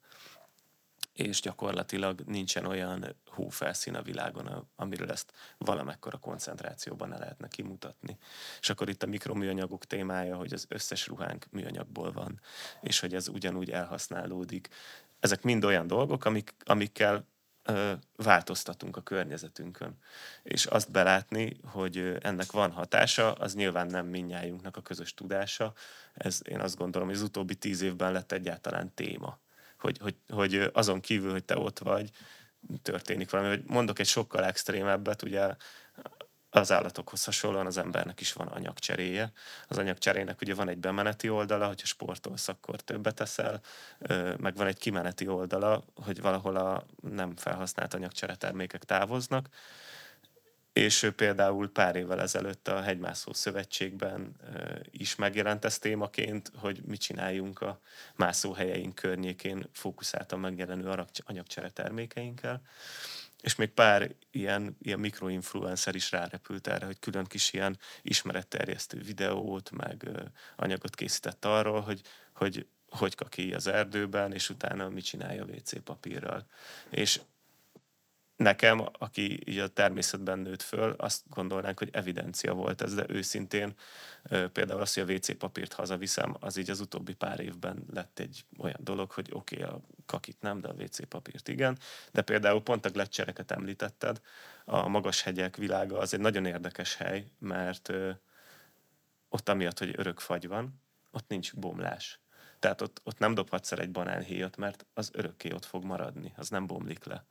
Speaker 1: és gyakorlatilag nincsen olyan hófelszín a világon, amiről ezt valamekkora koncentrációban ne lehetne kimutatni. És akkor itt a mikroműanyagok témája, hogy az összes ruhánk műanyagból van, és hogy ez ugyanúgy elhasználódik. Ezek mind olyan dolgok, amik, amikkel változtatunk a környezetünkön. És azt belátni, hogy ennek van hatása, az nyilván nem minnyájunknak a közös tudása. Ez én azt gondolom, hogy az utóbbi tíz évben lett egyáltalán téma hogy, hogy, hogy azon kívül, hogy te ott vagy, történik valami. Vagy mondok egy sokkal extrémebbet, ugye az állatokhoz hasonlóan az embernek is van anyagcseréje. Az anyagcserének ugye van egy bemeneti oldala, hogyha sportolsz, akkor többet teszel, meg van egy kimeneti oldala, hogy valahol a nem felhasznált anyagcseretermékek távoznak, és például pár évvel ezelőtt a Hegymászó Szövetségben is megjelent ez témaként, hogy mit csináljunk a mászóhelyeink környékén fókuszáltan megjelenő anyagcsere termékeinkkel. És még pár ilyen, ilyen mikroinfluencer is rárepült erre, hogy külön kis ilyen ismeretterjesztő videót, meg anyagot készített arról, hogy, hogy hogy kaki az erdőben, és utána mit csinálja a WC papírral. És nekem, aki így a természetben nőtt föl, azt gondolnánk, hogy evidencia volt ez, de őszintén például az, hogy a WC papírt hazaviszem, az így az utóbbi pár évben lett egy olyan dolog, hogy oké, okay, a kakit nem, de a WC papírt igen. De például pont a gletszereket említetted, a magas hegyek világa az egy nagyon érdekes hely, mert ott amiatt, hogy örök fagy van, ott nincs bomlás. Tehát ott, ott nem dobhatsz el egy banánhéjat, mert az örökké ott fog maradni, az nem bomlik le.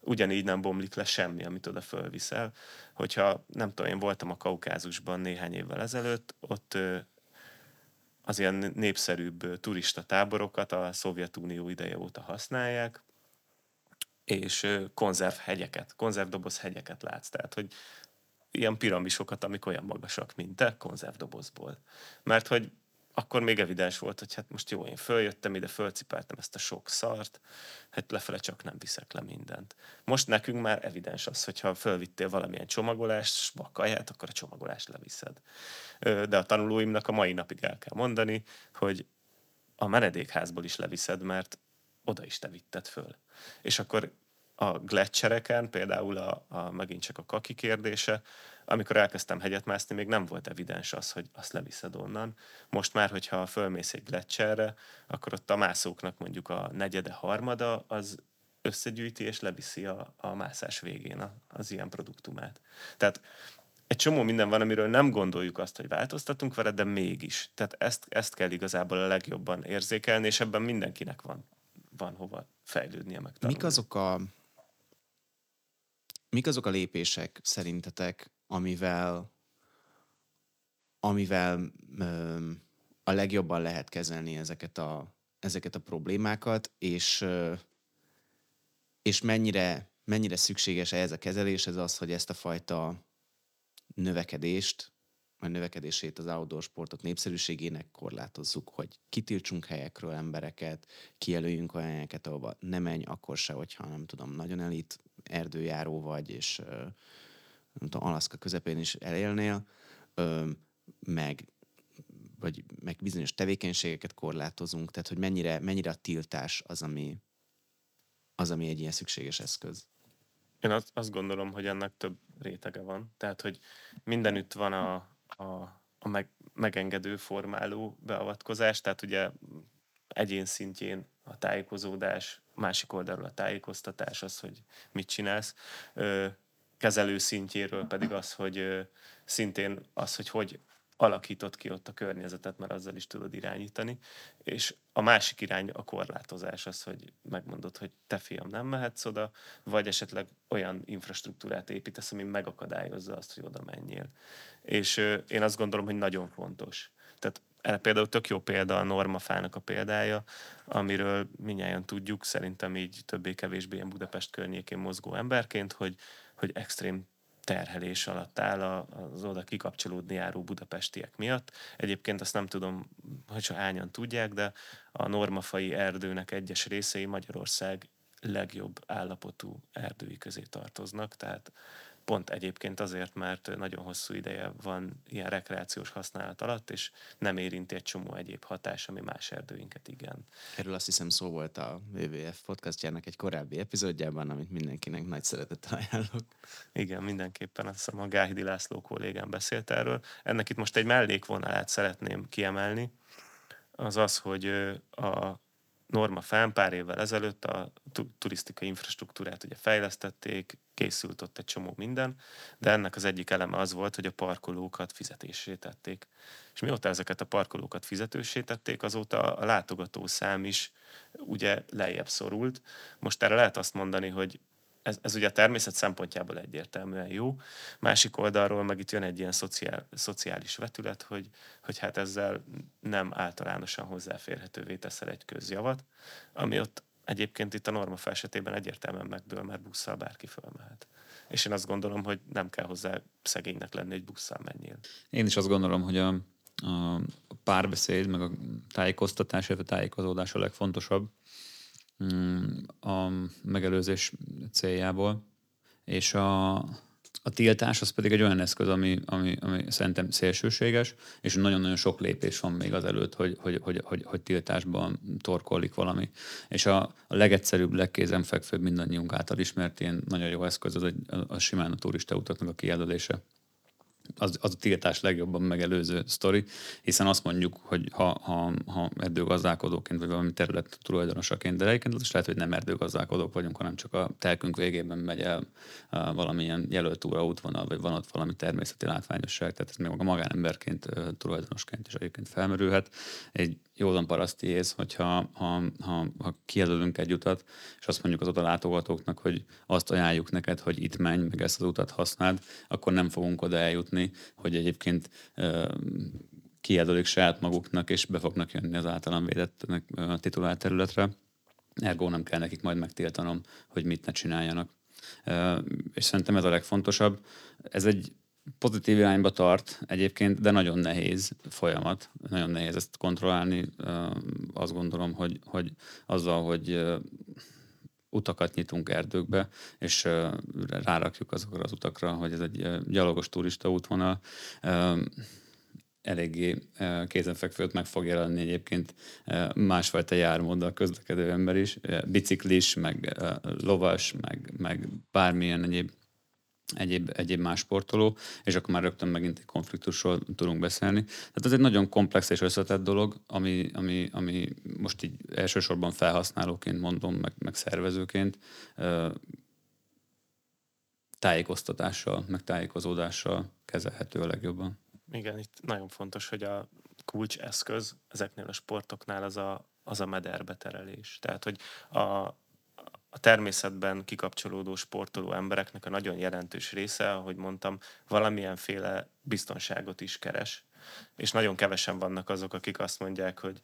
Speaker 1: Ugyanígy nem bomlik le semmi, amit oda fölviszel. Hogyha, nem tudom, én voltam a Kaukázusban néhány évvel ezelőtt, ott az ilyen népszerűbb turista táborokat a Szovjetunió ideje óta használják, és konzervhegyeket, konzervdoboz hegyeket látsz. Tehát, hogy ilyen piramisokat, amik olyan magasak, mint te, konzervdobozból. Mert hogy akkor még evidens volt, hogy hát most jó, én följöttem ide, fölcipeltem ezt a sok szart, hát lefele csak nem viszek le mindent. Most nekünk már evidens az, hogyha fölvittél valamilyen csomagolást, kaját, akkor a csomagolást leviszed. De a tanulóimnak a mai napig el kell mondani, hogy a menedékházból is leviszed, mert oda is te vitted föl. És akkor a gletszereken, például a, a, megint csak a kaki kérdése, amikor elkezdtem hegyet mászni, még nem volt evidens az, hogy azt leviszed onnan. Most már, hogyha fölmész egy gletszerre, akkor ott a mászóknak mondjuk a negyede, harmada, az összegyűjti és leviszi a, a mászás végén a, az ilyen produktumát. Tehát egy csomó minden van, amiről nem gondoljuk azt, hogy változtatunk vele, de mégis. Tehát ezt, ezt kell igazából a legjobban érzékelni, és ebben mindenkinek van, van hova fejlődnie meg.
Speaker 3: Mik azok a mik azok a lépések szerintetek, amivel, amivel ö, a legjobban lehet kezelni ezeket a, ezeket a problémákat, és, ö, és mennyire, mennyire szükséges ez a kezelés, ez az, hogy ezt a fajta növekedést, vagy növekedését az outdoor sportok népszerűségének korlátozzuk, hogy kitiltsunk helyekről embereket, kijelöljünk olyan helyeket, ahova ne menj, akkor se, hogyha nem tudom, nagyon elit erdőjáró vagy, és nem tudom, Alaszka közepén is elélnél, meg vagy meg bizonyos tevékenységeket korlátozunk, tehát hogy mennyire, mennyire a tiltás az, ami, az, ami egy ilyen szükséges eszköz.
Speaker 1: Én azt, azt gondolom, hogy ennek több rétege van. Tehát, hogy mindenütt van a, a, a meg, megengedő, formáló beavatkozás, tehát ugye egyén szintjén a tájékozódás, másik oldalról a tájékoztatás, az, hogy mit csinálsz. Kezelő szintjéről pedig az, hogy szintén az, hogy hogy alakított ki ott a környezetet, mert azzal is tudod irányítani. És a másik irány a korlátozás az, hogy megmondod, hogy te fiam nem mehetsz oda, vagy esetleg olyan infrastruktúrát építesz, ami megakadályozza azt, hogy oda menjél. És én azt gondolom, hogy nagyon fontos. Tehát erre például tök jó példa a normafának a példája, amiről minnyáján tudjuk, szerintem így többé-kevésbé ilyen Budapest környékén mozgó emberként, hogy, hogy extrém terhelés alatt áll az oda kikapcsolódni járó budapestiek miatt. Egyébként azt nem tudom, hogy csak hányan tudják, de a normafai erdőnek egyes részei Magyarország legjobb állapotú erdői közé tartoznak, tehát pont egyébként azért, mert nagyon hosszú ideje van ilyen rekreációs használat alatt, és nem érinti egy csomó egyéb hatás, ami más erdőinket igen.
Speaker 3: Erről azt hiszem szó volt a WWF podcastjának egy korábbi epizódjában, amit mindenkinek nagy szeretettel ajánlok.
Speaker 1: Igen, mindenképpen azt hiszem a Gáhidi László kollégám beszélt erről. Ennek itt most egy mellékvonalát szeretném kiemelni, az az, hogy a Norma fán pár évvel ezelőtt a turisztikai infrastruktúrát ugye fejlesztették, készült ott egy csomó minden, de ennek az egyik eleme az volt, hogy a parkolókat fizetésé tették. És mióta ezeket a parkolókat fizetősé tették, azóta a látogató szám is ugye lejjebb szorult. Most erre lehet azt mondani, hogy ez, ez ugye a természet szempontjából egyértelműen jó. Másik oldalról meg itt jön egy ilyen szociál, szociális vetület, hogy, hogy hát ezzel nem általánosan hozzáférhetővé teszel egy közjavat, ami ott egyébként itt a norma esetében egyértelműen megdől, mert busszal bárki fölmehet. És én azt gondolom, hogy nem kell hozzá szegénynek lenni, hogy busszal menjél.
Speaker 4: Én is azt gondolom, hogy a, a párbeszéd, meg a tájékoztatás, illetve a tájékozódás a legfontosabb a megelőzés céljából, és a, a tiltás az pedig egy olyan eszköz, ami, ami, ami szerintem szélsőséges, és nagyon-nagyon sok lépés van még azelőtt, hogy, hogy, hogy, hogy, hogy tiltásban torkollik valami. És a, a legegyszerűbb, legkézenfekvőbb mindannyiunk által ismert ilyen nagyon jó eszköz, az egy, a simán a turista utaknak a kijelölése az, az a tiltás legjobban megelőző sztori, hiszen azt mondjuk, hogy ha, ha, ha erdőgazdálkodóként, vagy valami terület tulajdonosaként, de egyébként az is lehet, hogy nem erdőgazdálkodók vagyunk, hanem csak a telkünk végében megy el valamilyen jelölt túra útvonal, vagy van ott valami természeti látványosság, tehát ez még a magánemberként, tulajdonosként is egyébként felmerülhet. Egy józan paraszti ész, hogyha ha, ha, ha kijelölünk egy utat, és azt mondjuk az oda látogatóknak, hogy azt ajánljuk neked, hogy itt menj, meg ezt az utat használd, akkor nem fogunk oda eljutni, hogy egyébként kijelölik saját maguknak, és be fognak jönni az általán védett a titulált területre. Ergo nem kell nekik majd megtiltanom, hogy mit ne csináljanak. És szerintem ez a legfontosabb. Ez egy pozitív irányba tart egyébként, de nagyon nehéz folyamat, nagyon nehéz ezt kontrollálni. Azt gondolom, hogy, hogy azzal, hogy utakat nyitunk erdőkbe, és rárakjuk azokra az utakra, hogy ez egy gyalogos turista útvonal, eléggé kézenfekvőt meg fog jelenni egyébként másfajta jármóddal közlekedő ember is, biciklis, meg lovas, meg, meg bármilyen egyéb egyéb, egyéb más sportoló, és akkor már rögtön megint egy konfliktusról tudunk beszélni. Tehát ez egy nagyon komplex és összetett dolog, ami, ami, ami most így elsősorban felhasználóként mondom, meg, meg szervezőként, tájékoztatással, meg tájékozódással kezelhető a legjobban.
Speaker 1: Igen, itt nagyon fontos, hogy a kulcs eszköz ezeknél a sportoknál az a, az a mederbeterelés. Tehát, hogy a, a természetben kikapcsolódó sportoló embereknek a nagyon jelentős része, ahogy mondtam, valamilyenféle biztonságot is keres. És nagyon kevesen vannak azok, akik azt mondják, hogy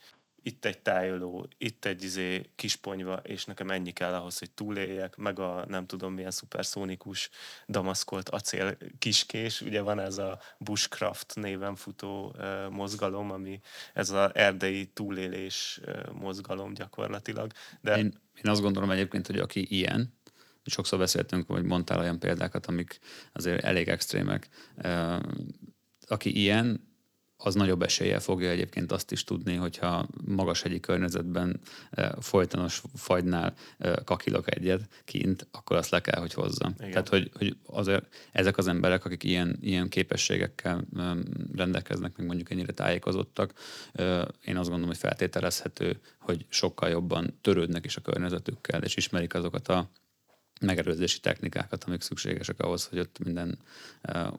Speaker 1: itt egy tájoló, itt egy izé kisponyva, és nekem ennyi kell ahhoz, hogy túléljek, meg a nem tudom milyen szuperszónikus damaszkolt acél kiskés, ugye van ez a bushcraft néven futó mozgalom, ami ez az erdei túlélés mozgalom gyakorlatilag.
Speaker 4: De... Én, én azt gondolom egyébként, hogy aki ilyen, sokszor beszéltünk, vagy mondtál olyan példákat, amik azért elég extrémek, aki ilyen, az nagyobb eséllyel fogja egyébként azt is tudni, hogyha magas hegyi környezetben e, folytonos fagynál e, kakilok egyet kint, akkor azt le kell, hogy hozza. Igen. Tehát, hogy, hogy azért ezek az emberek, akik ilyen, ilyen képességekkel e, rendelkeznek, meg mondjuk ennyire tájékozottak, én azt gondolom, hogy feltételezhető, hogy sokkal jobban törődnek is a környezetükkel, és ismerik azokat a megelőzési technikákat, amik szükségesek ahhoz, hogy ott minden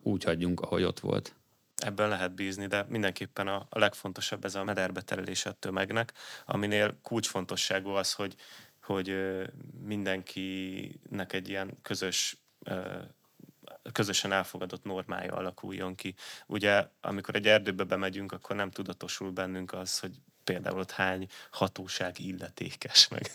Speaker 4: úgy hagyjunk, ahogy ott volt
Speaker 1: ebben lehet bízni, de mindenképpen a, a legfontosabb ez a mederbe terelése a tömegnek, aminél kulcsfontosságú az, hogy, hogy mindenkinek egy ilyen közös közösen elfogadott normája alakuljon ki. Ugye, amikor egy erdőbe bemegyünk, akkor nem tudatosul bennünk az, hogy például ott hány hatóság illetékes, meg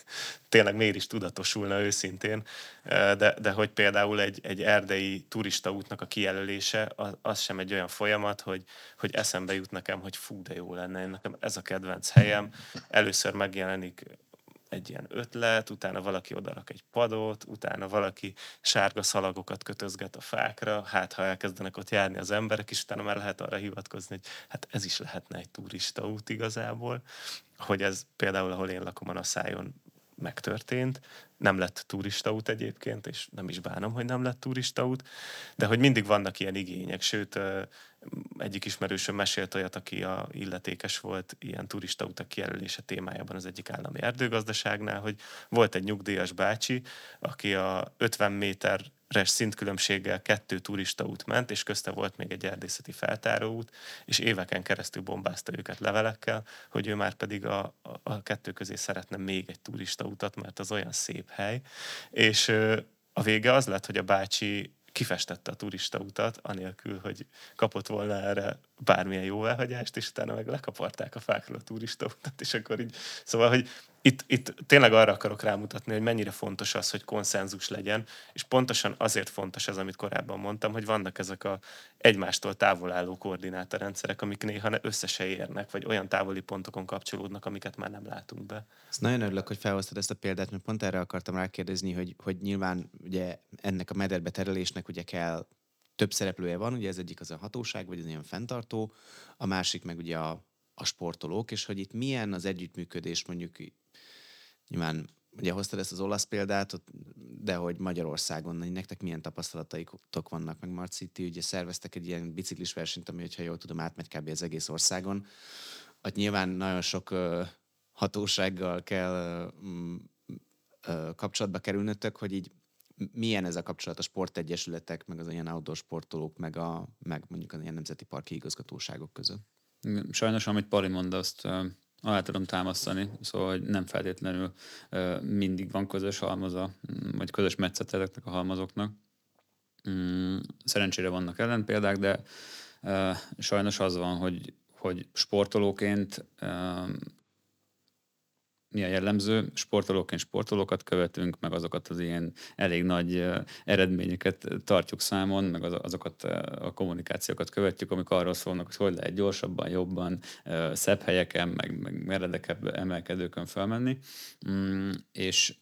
Speaker 1: tényleg miért is tudatosulna őszintén, de, de hogy például egy, egy erdei turista útnak a kijelölése, az, az sem egy olyan folyamat, hogy, hogy eszembe jut nekem, hogy fú, de jó lenne, nekem ez a kedvenc helyem. Először megjelenik egy ilyen ötlet, utána valaki odarak egy padot, utána valaki sárga szalagokat kötözget a fákra, hát ha elkezdenek ott járni az emberek, és utána már lehet arra hivatkozni, hogy hát ez is lehetne egy turista út igazából, hogy ez például, ahol én lakom a szájon megtörtént, nem lett turistaút egyébként, és nem is bánom, hogy nem lett turistaút, de hogy mindig vannak ilyen igények, sőt, egyik ismerősöm mesélt olyat, aki a illetékes volt ilyen turistautak kijelölése témájában az egyik állami erdőgazdaságnál, hogy volt egy nyugdíjas bácsi, aki a 50 méter szintkülönbséggel kettő turistaút ment, és közte volt még egy erdészeti feltáróút, és éveken keresztül bombázta őket levelekkel, hogy ő már pedig a, a, kettő közé szeretne még egy turistautat, mert az olyan szép hely. És a vége az lett, hogy a bácsi kifestette a turista utat, anélkül, hogy kapott volna erre bármilyen jó elhagyást, és utána meg lekaparták a fákról a turista utat, és akkor így, szóval, hogy itt, itt tényleg arra akarok rámutatni, hogy mennyire fontos az, hogy konszenzus legyen, és pontosan azért fontos az, amit korábban mondtam, hogy vannak ezek a egymástól távol álló koordinátorrendszerek, amik néha össze se érnek, vagy olyan távoli pontokon kapcsolódnak, amiket már nem látunk be.
Speaker 3: Ezt nagyon örülök, hogy felhoztad ezt a példát, mert pont erre akartam rákérdezni, hogy, hogy nyilván ugye ennek a mederbe terelésnek ugye kell több szereplője van, ugye ez egyik az a hatóság, vagy az ilyen fenntartó, a másik meg ugye a, a sportolók, és hogy itt milyen az együttműködés mondjuk Nyilván ugye hoztad ezt az olasz példát, de hogy Magyarországon, nektek milyen tapasztalataitok vannak, meg Marci, ti ugye szerveztek egy ilyen biciklis versenyt, ami, hogyha jól tudom, átmegy kb. az egész országon. Ott nyilván nagyon sok uh, hatósággal kell uh, uh, kapcsolatba kerülnötök, hogy így milyen ez a kapcsolat a sportegyesületek, meg az ilyen outdoor sportolók, meg, a, meg mondjuk az ilyen nemzeti parki igazgatóságok között?
Speaker 4: Sajnos, amit Pali mond, azt alá tudom támasztani, szóval hogy nem feltétlenül mindig van közös halmaza, vagy közös metszet ezeknek a halmazoknak. Mm, szerencsére vannak ellenpéldák, de sajnos az van, hogy, hogy sportolóként mi a jellemző, sportolóként sportolókat követünk, meg azokat az ilyen elég nagy eredményeket tartjuk számon, meg azokat a kommunikációkat követjük, amik arról szólnak, hogy hogy lehet gyorsabban, jobban, szebb helyeken, meg, meg meredekebb emelkedőkön felmenni. Mm, és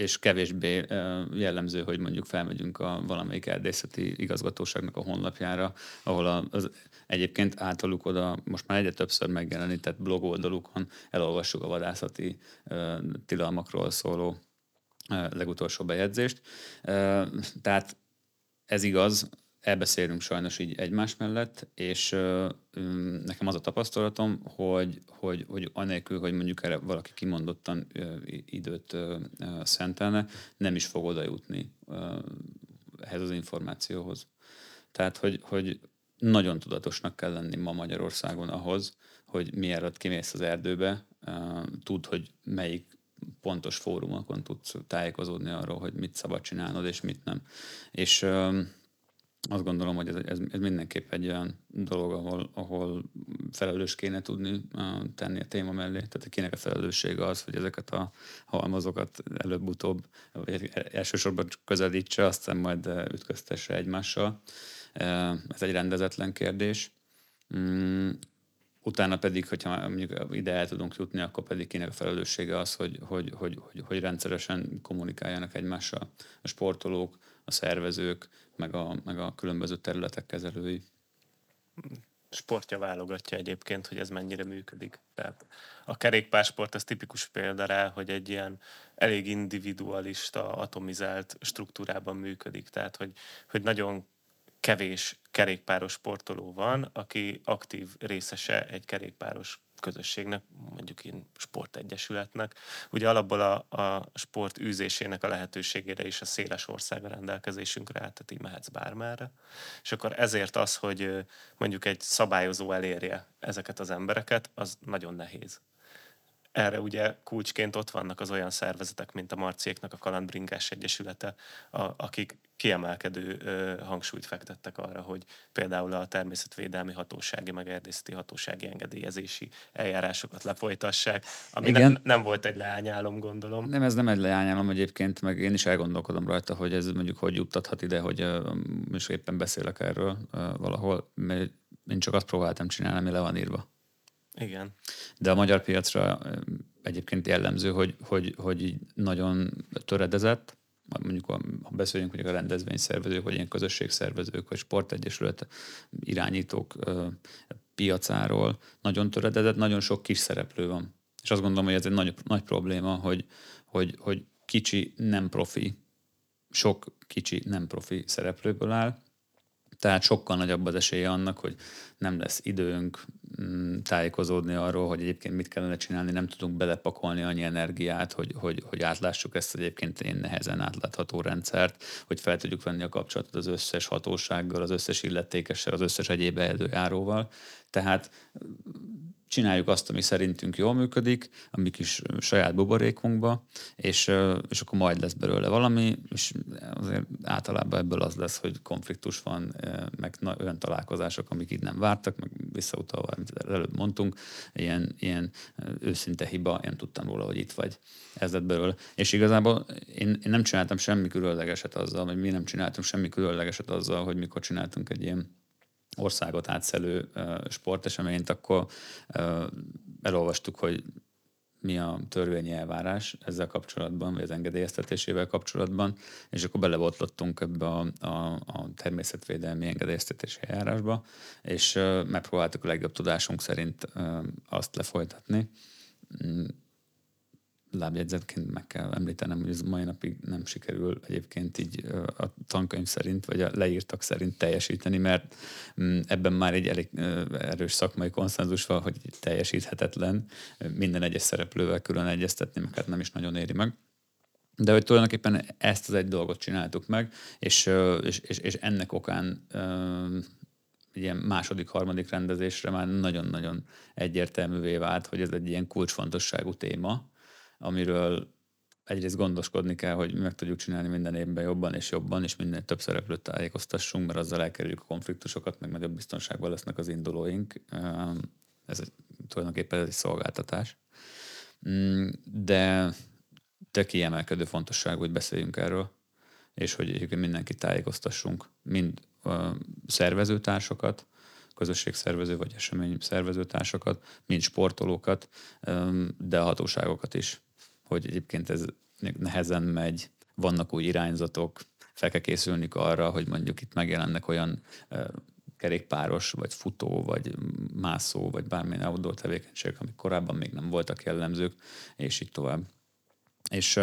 Speaker 4: és kevésbé jellemző, hogy mondjuk felmegyünk a valamelyik erdészeti igazgatóságnak a honlapjára, ahol az egyébként általuk oda most már egyre többször megjelenített blog oldalukon elolvassuk a vadászati tilalmakról szóló legutolsó bejegyzést. Tehát ez igaz, elbeszélünk sajnos így egymás mellett, és nekem az a tapasztalatom, hogy, hogy, hogy anélkül, hogy mondjuk erre valaki kimondottan időt szentelne, nem is fog oda jutni ehhez az információhoz. Tehát, hogy, hogy nagyon tudatosnak kell lenni ma Magyarországon ahhoz, hogy mielőtt kimész az erdőbe, tud, hogy melyik pontos fórumokon tudsz tájékozódni arról, hogy mit szabad csinálnod, és mit nem. És azt gondolom, hogy ez, ez, ez mindenképp egy olyan dolog, ahol, ahol felelős kéne tudni tenni a téma mellé. Tehát kinek a felelőssége az, hogy ezeket a halmazokat előbb-utóbb, vagy elsősorban közelítse, aztán majd ütköztesse egymással. Ez egy rendezetlen kérdés. Mm, utána pedig, hogyha mondjuk ide el tudunk jutni, akkor pedig kinek a felelőssége az, hogy, hogy, hogy, hogy, hogy rendszeresen kommunikáljanak egymással a sportolók, a szervezők, meg a, meg a különböző területek kezelői.
Speaker 1: Sportja válogatja egyébként, hogy ez mennyire működik. Tehát a kerékpársport az tipikus példa rá, hogy egy ilyen elég individualista, atomizált struktúrában működik. Tehát, hogy, hogy nagyon kevés kerékpáros sportoló van, aki aktív részese egy kerékpáros közösségnek, mondjuk én sportegyesületnek. Ugye alapból a, a sport űzésének a lehetőségére is a széles ország a rendelkezésünkre áll, tehát így mehetsz bármerre. És akkor ezért az, hogy mondjuk egy szabályozó elérje ezeket az embereket, az nagyon nehéz erre ugye kulcsként ott vannak az olyan szervezetek, mint a Marciéknak a Kalandbringás Egyesülete, a, akik kiemelkedő ö, hangsúlyt fektettek arra, hogy például a természetvédelmi hatósági, meg erdészeti hatósági engedélyezési eljárásokat lefolytassák, ami Igen. Ne, nem volt egy leányálom, gondolom.
Speaker 4: Nem, ez nem egy leányálom egyébként, meg én is elgondolkodom rajta, hogy ez mondjuk hogy juttathat ide, hogy most éppen beszélek erről uh, valahol, mert én csak azt próbáltam csinálni, ami le van írva.
Speaker 1: Igen.
Speaker 4: De a magyar piacra egyébként jellemző, hogy, hogy, hogy nagyon töredezett, mondjuk ha beszéljünk mondjuk a rendezvényszervezők, vagy ilyen közösségszervezők, vagy sportegyesület irányítók piacáról, nagyon töredezett, nagyon sok kis szereplő van. És azt gondolom, hogy ez egy nagy, nagy probléma, hogy, hogy, hogy kicsi nem profi, sok kicsi nem profi szereplőből áll, tehát sokkal nagyobb az esélye annak, hogy nem lesz időnk mm, tájékozódni arról, hogy egyébként mit kellene csinálni, nem tudunk belepakolni annyi energiát, hogy, hogy, hogy átlássuk ezt egyébként én nehezen átlátható rendszert, hogy fel tudjuk venni a kapcsolatot az összes hatósággal, az összes illetékessel, az összes egyéb előjáróval. Tehát csináljuk azt, ami szerintünk jól működik, a mi kis saját buborékunkba, és, és akkor majd lesz belőle valami, és azért általában ebből az lesz, hogy konfliktus van, meg olyan találkozások, amik itt nem vártak, meg visszautalva, amit előbb mondtunk, ilyen, ilyen őszinte hiba, én tudtam róla, hogy itt vagy. Ez lett belőle. És igazából én, én nem csináltam semmi különlegeset azzal, vagy mi nem csináltunk semmi különlegeset azzal, hogy mikor csináltunk egy ilyen országot átszelő sporteseményt, akkor elolvastuk, hogy mi a törvényi elvárás ezzel kapcsolatban, vagy az engedélyeztetésével kapcsolatban, és akkor belebotlottunk ebbe a, a, a természetvédelmi engedélyeztetési eljárásba, és megpróbáltuk a legjobb tudásunk szerint azt lefolytatni. Mm, lábjegyzetként meg kell említenem, hogy ez mai napig nem sikerül egyébként így a tankönyv szerint, vagy a leírtak szerint teljesíteni, mert mm, ebben már egy elég erős szakmai konszenzus van, hogy teljesíthetetlen minden egyes szereplővel külön egyeztetni, meg hát nem is nagyon éri meg. De hogy tulajdonképpen ezt az egy dolgot csináltuk meg, és, és, és, és ennek okán ilyen második, harmadik rendezésre már nagyon-nagyon egyértelművé vált, hogy ez egy ilyen kulcsfontosságú téma, amiről egyrészt gondoskodni kell, hogy meg tudjuk csinálni minden évben jobban és jobban, és minden több szereplőt tájékoztassunk, mert azzal elkerüljük a konfliktusokat, meg nagyobb biztonságban lesznek az indulóink. Ez egy, tulajdonképpen ez egy szolgáltatás. Mm, de te kiemelkedő fontosság, hogy beszéljünk erről, és hogy egyébként mindenkit tájékoztassunk, mind a szervezőtársakat, közösségszervező vagy esemény szervezőtársakat, mind sportolókat, de a hatóságokat is hogy egyébként ez nehezen megy, vannak új irányzatok, fel kell készülni arra, hogy mondjuk itt megjelennek olyan kerékpáros, vagy futó, vagy mászó, vagy bármilyen outdoor tevékenységek, amik korábban még nem voltak jellemzők, és így tovább. És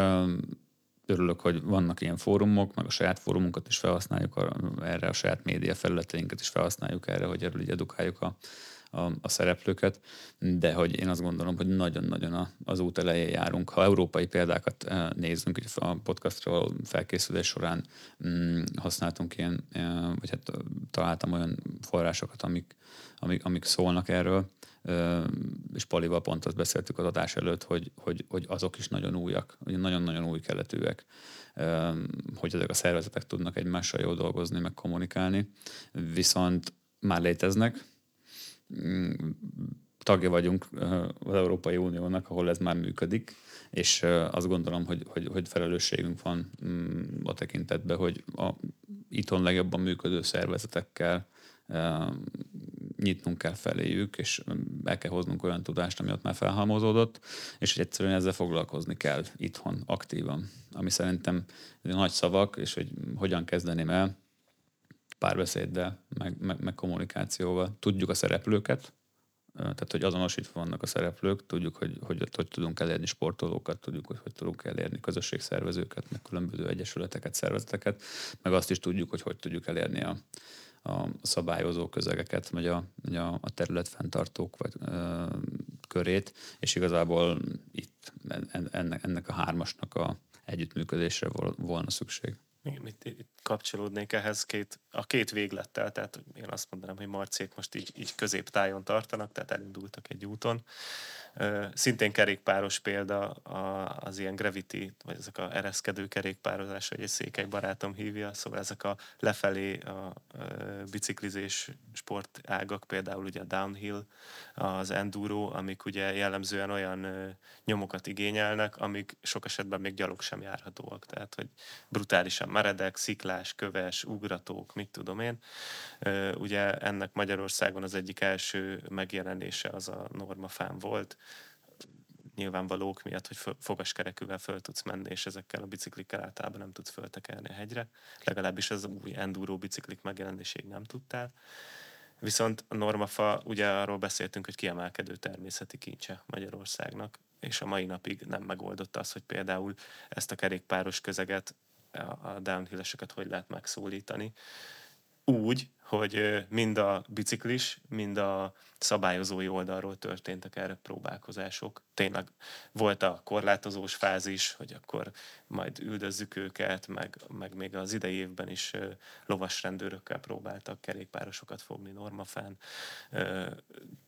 Speaker 4: örülök, hogy vannak ilyen fórumok, meg a saját fórumunkat is felhasználjuk erre, a saját média felületeinket is felhasználjuk erre, hogy erről így edukáljuk a, a, a szereplőket, de hogy én azt gondolom, hogy nagyon-nagyon az út elején járunk. Ha európai példákat eh, nézzünk, a podcastról felkészülés során mm, használtunk ilyen, eh, vagy hát találtam olyan forrásokat, amik, amik, amik szólnak erről, és Palival pont azt beszéltük az adás előtt, hogy, hogy, hogy azok is nagyon újak, nagyon-nagyon új keletűek, hogy ezek a szervezetek tudnak egymással jól dolgozni, meg kommunikálni, viszont már léteznek, tagja vagyunk az Európai Uniónak, ahol ez már működik, és azt gondolom, hogy, hogy, hogy felelősségünk van mm, a tekintetben, hogy a itthon legjobban működő szervezetekkel nyitnunk kell feléjük, és el kell hoznunk olyan tudást, ami ott már felhalmozódott, és hogy egyszerűen ezzel foglalkozni kell itthon aktívan. Ami szerintem nagy szavak, és hogy hogyan kezdeném el, párbeszéddel, meg, meg, meg kommunikációval. Tudjuk a szereplőket, tehát hogy azonosítva vannak a szereplők, tudjuk, hogy hogy, hogy tudunk elérni sportolókat, tudjuk, hogy hogy tudunk elérni közösségszervezőket, meg különböző egyesületeket, szervezeteket, meg azt is tudjuk, hogy hogy tudjuk elérni a, a szabályozó közegeket, vagy a, vagy a, a területfenntartók vagy, ö, körét, és igazából itt ennek, ennek a hármasnak a együttműködésre volna szükség.
Speaker 1: Igen, itt, itt kapcsolódnék ehhez két, a két véglettel, tehát én azt mondanám, hogy Marcék most így, így középtájon tartanak, tehát elindultak egy úton. Szintén kerékpáros példa az ilyen gravity, vagy ezek a ereszkedő kerékpározás, hogy egy székely barátom hívja, szóval ezek a lefelé a biciklizés sportágak, például ugye a downhill, az enduro, amik ugye jellemzően olyan nyomokat igényelnek, amik sok esetben még gyalog sem járhatóak, tehát hogy brutálisan meredek, sziklás, köves, ugratók, mit tudom én. Ugye ennek Magyarországon az egyik első megjelenése az a normafán volt, nyilvánvalók miatt, hogy fogaskerekűvel föl tudsz menni, és ezekkel a biciklikkel általában nem tudsz föltekelni a hegyre. Legalábbis az új enduro biciklik megjelenéséig nem tudtál. Viszont a normafa, ugye arról beszéltünk, hogy kiemelkedő természeti kincse Magyarországnak, és a mai napig nem megoldott az, hogy például ezt a kerékpáros közeget, a downhill hogy lehet megszólítani. Úgy, hogy mind a biciklis, mind a szabályozói oldalról történtek erre próbálkozások. Tényleg volt a korlátozós fázis, hogy akkor majd üldözzük őket, meg, meg még az idei évben is lovasrendőrökkel próbáltak kerékpárosokat fogni normafán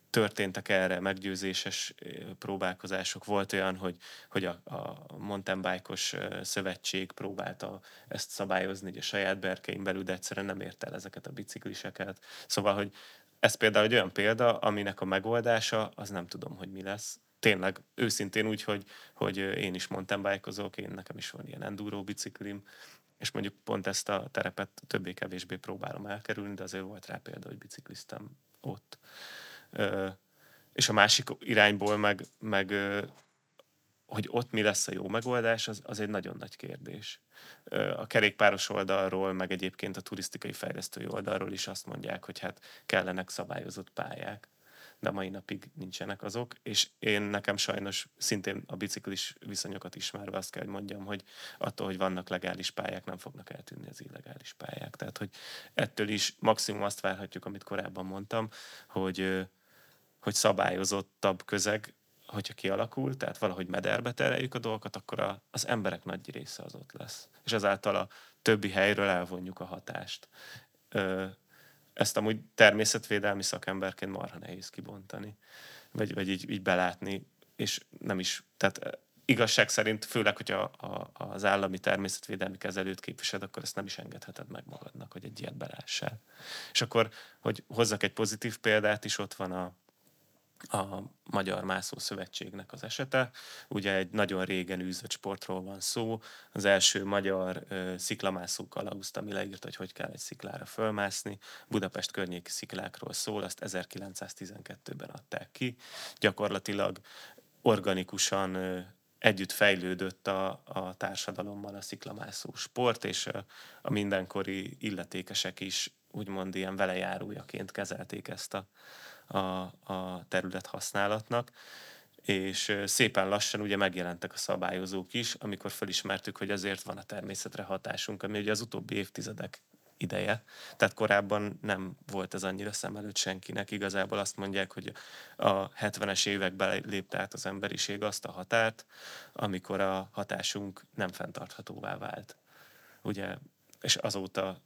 Speaker 1: történtek erre meggyőzéses próbálkozások. Volt olyan, hogy, hogy a, a mountain bike-os szövetség próbálta ezt szabályozni a saját berkein belül, de egyszerűen nem ért el ezeket a bicikliseket. Szóval, hogy ez például egy olyan példa, aminek a megoldása, az nem tudom, hogy mi lesz. Tényleg őszintén úgy, hogy, hogy én is mountain bike én nekem is van ilyen enduro biciklim, és mondjuk pont ezt a terepet többé-kevésbé próbálom elkerülni, de azért volt rá példa, hogy bicikliztem ott és a másik irányból meg, meg hogy ott mi lesz a jó megoldás, az, az egy nagyon nagy kérdés. A kerékpáros oldalról, meg egyébként a turisztikai fejlesztői oldalról is azt mondják, hogy hát kellenek szabályozott pályák de mai napig nincsenek azok, és én nekem sajnos szintén a biciklis viszonyokat ismerve azt kell, hogy mondjam, hogy attól, hogy vannak legális pályák, nem fognak eltűnni az illegális pályák. Tehát, hogy ettől is maximum azt várhatjuk, amit korábban mondtam, hogy hogy szabályozottabb közeg, hogyha kialakul, tehát valahogy mederbe tereljük a dolgokat, akkor a, az emberek nagy része az ott lesz. És ezáltal a többi helyről elvonjuk a hatást. Ö, ezt amúgy természetvédelmi szakemberként marha nehéz kibontani, vagy, vagy így, így belátni, és nem is, tehát igazság szerint, főleg, hogyha a, az állami természetvédelmi kezelőt képviseled, akkor ezt nem is engedheted meg magadnak, hogy egy ilyet belássál. És akkor, hogy hozzak egy pozitív példát is, ott van a, a Magyar Mászó Szövetségnek az esete. Ugye egy nagyon régen űzött sportról van szó. Az első magyar ö, sziklamászó kalauszt, ami leírt, hogy hogy kell egy sziklára fölmászni. Budapest környéki sziklákról szól, azt 1912-ben adták ki. Gyakorlatilag organikusan ö, együtt fejlődött a, a társadalommal a sziklamászó sport, és a, a mindenkori illetékesek is úgymond ilyen velejárójaként kezelték ezt a, a, a terület használatnak, és szépen lassan ugye megjelentek a szabályozók is, amikor felismertük, hogy azért van a természetre hatásunk, ami ugye az utóbbi évtizedek ideje. Tehát korábban nem volt ez annyira szem előtt senkinek. Igazából azt mondják, hogy a 70-es években lépte át az emberiség azt a határt, amikor a hatásunk nem fenntarthatóvá vált. Ugye, és azóta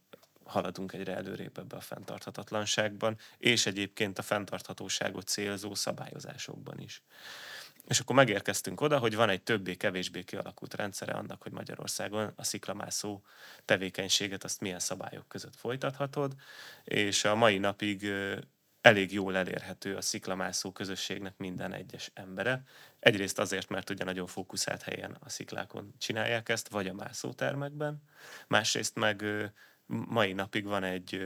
Speaker 1: haladunk egyre előrébb ebbe a fenntarthatatlanságban, és egyébként a fenntarthatóságot célzó szabályozásokban is. És akkor megérkeztünk oda, hogy van egy többé-kevésbé kialakult rendszere annak, hogy Magyarországon a sziklamászó tevékenységet azt milyen szabályok között folytathatod, és a mai napig elég jól elérhető a sziklamászó közösségnek minden egyes embere. Egyrészt azért, mert ugye nagyon fókuszált helyen a sziklákon csinálják ezt, vagy a mászótermekben. Másrészt meg mai napig van egy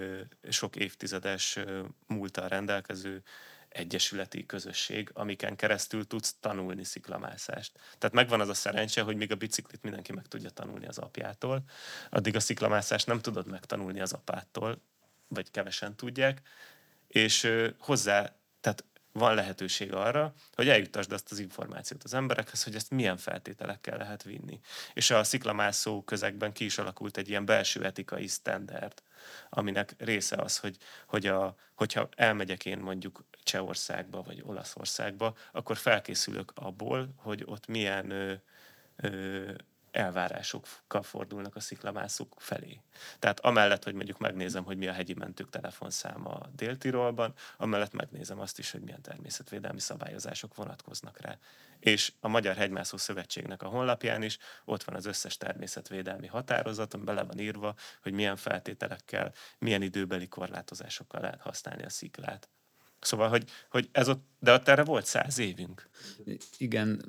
Speaker 1: sok évtizedes múltal rendelkező egyesületi közösség, amiken keresztül tudsz tanulni sziklamászást. Tehát megvan az a szerencse, hogy még a biciklit mindenki meg tudja tanulni az apjától, addig a sziklamászást nem tudod megtanulni az apától, vagy kevesen tudják, és hozzá, tehát van lehetőség arra, hogy eljutasd azt az információt az emberekhez, hogy ezt milyen feltételekkel lehet vinni. És a sziklamászó közegben ki is alakult egy ilyen belső etikai standard, aminek része az, hogy, hogy a, hogyha elmegyek én mondjuk Csehországba vagy Olaszországba, akkor felkészülök abból, hogy ott milyen ö, ö, elvárásokkal fordulnak a sziklamászók felé. Tehát amellett, hogy mondjuk megnézem, hogy mi a hegyi mentők telefonszáma Dél-Tirolban, amellett megnézem azt is, hogy milyen természetvédelmi szabályozások vonatkoznak rá. És a Magyar Hegymászó Szövetségnek a honlapján is ott van az összes természetvédelmi határozat, amiben le van írva, hogy milyen feltételekkel, milyen időbeli korlátozásokkal lehet használni a sziklát. Szóval, hogy, hogy ez ott, de ott erre volt száz évünk.
Speaker 4: Igen,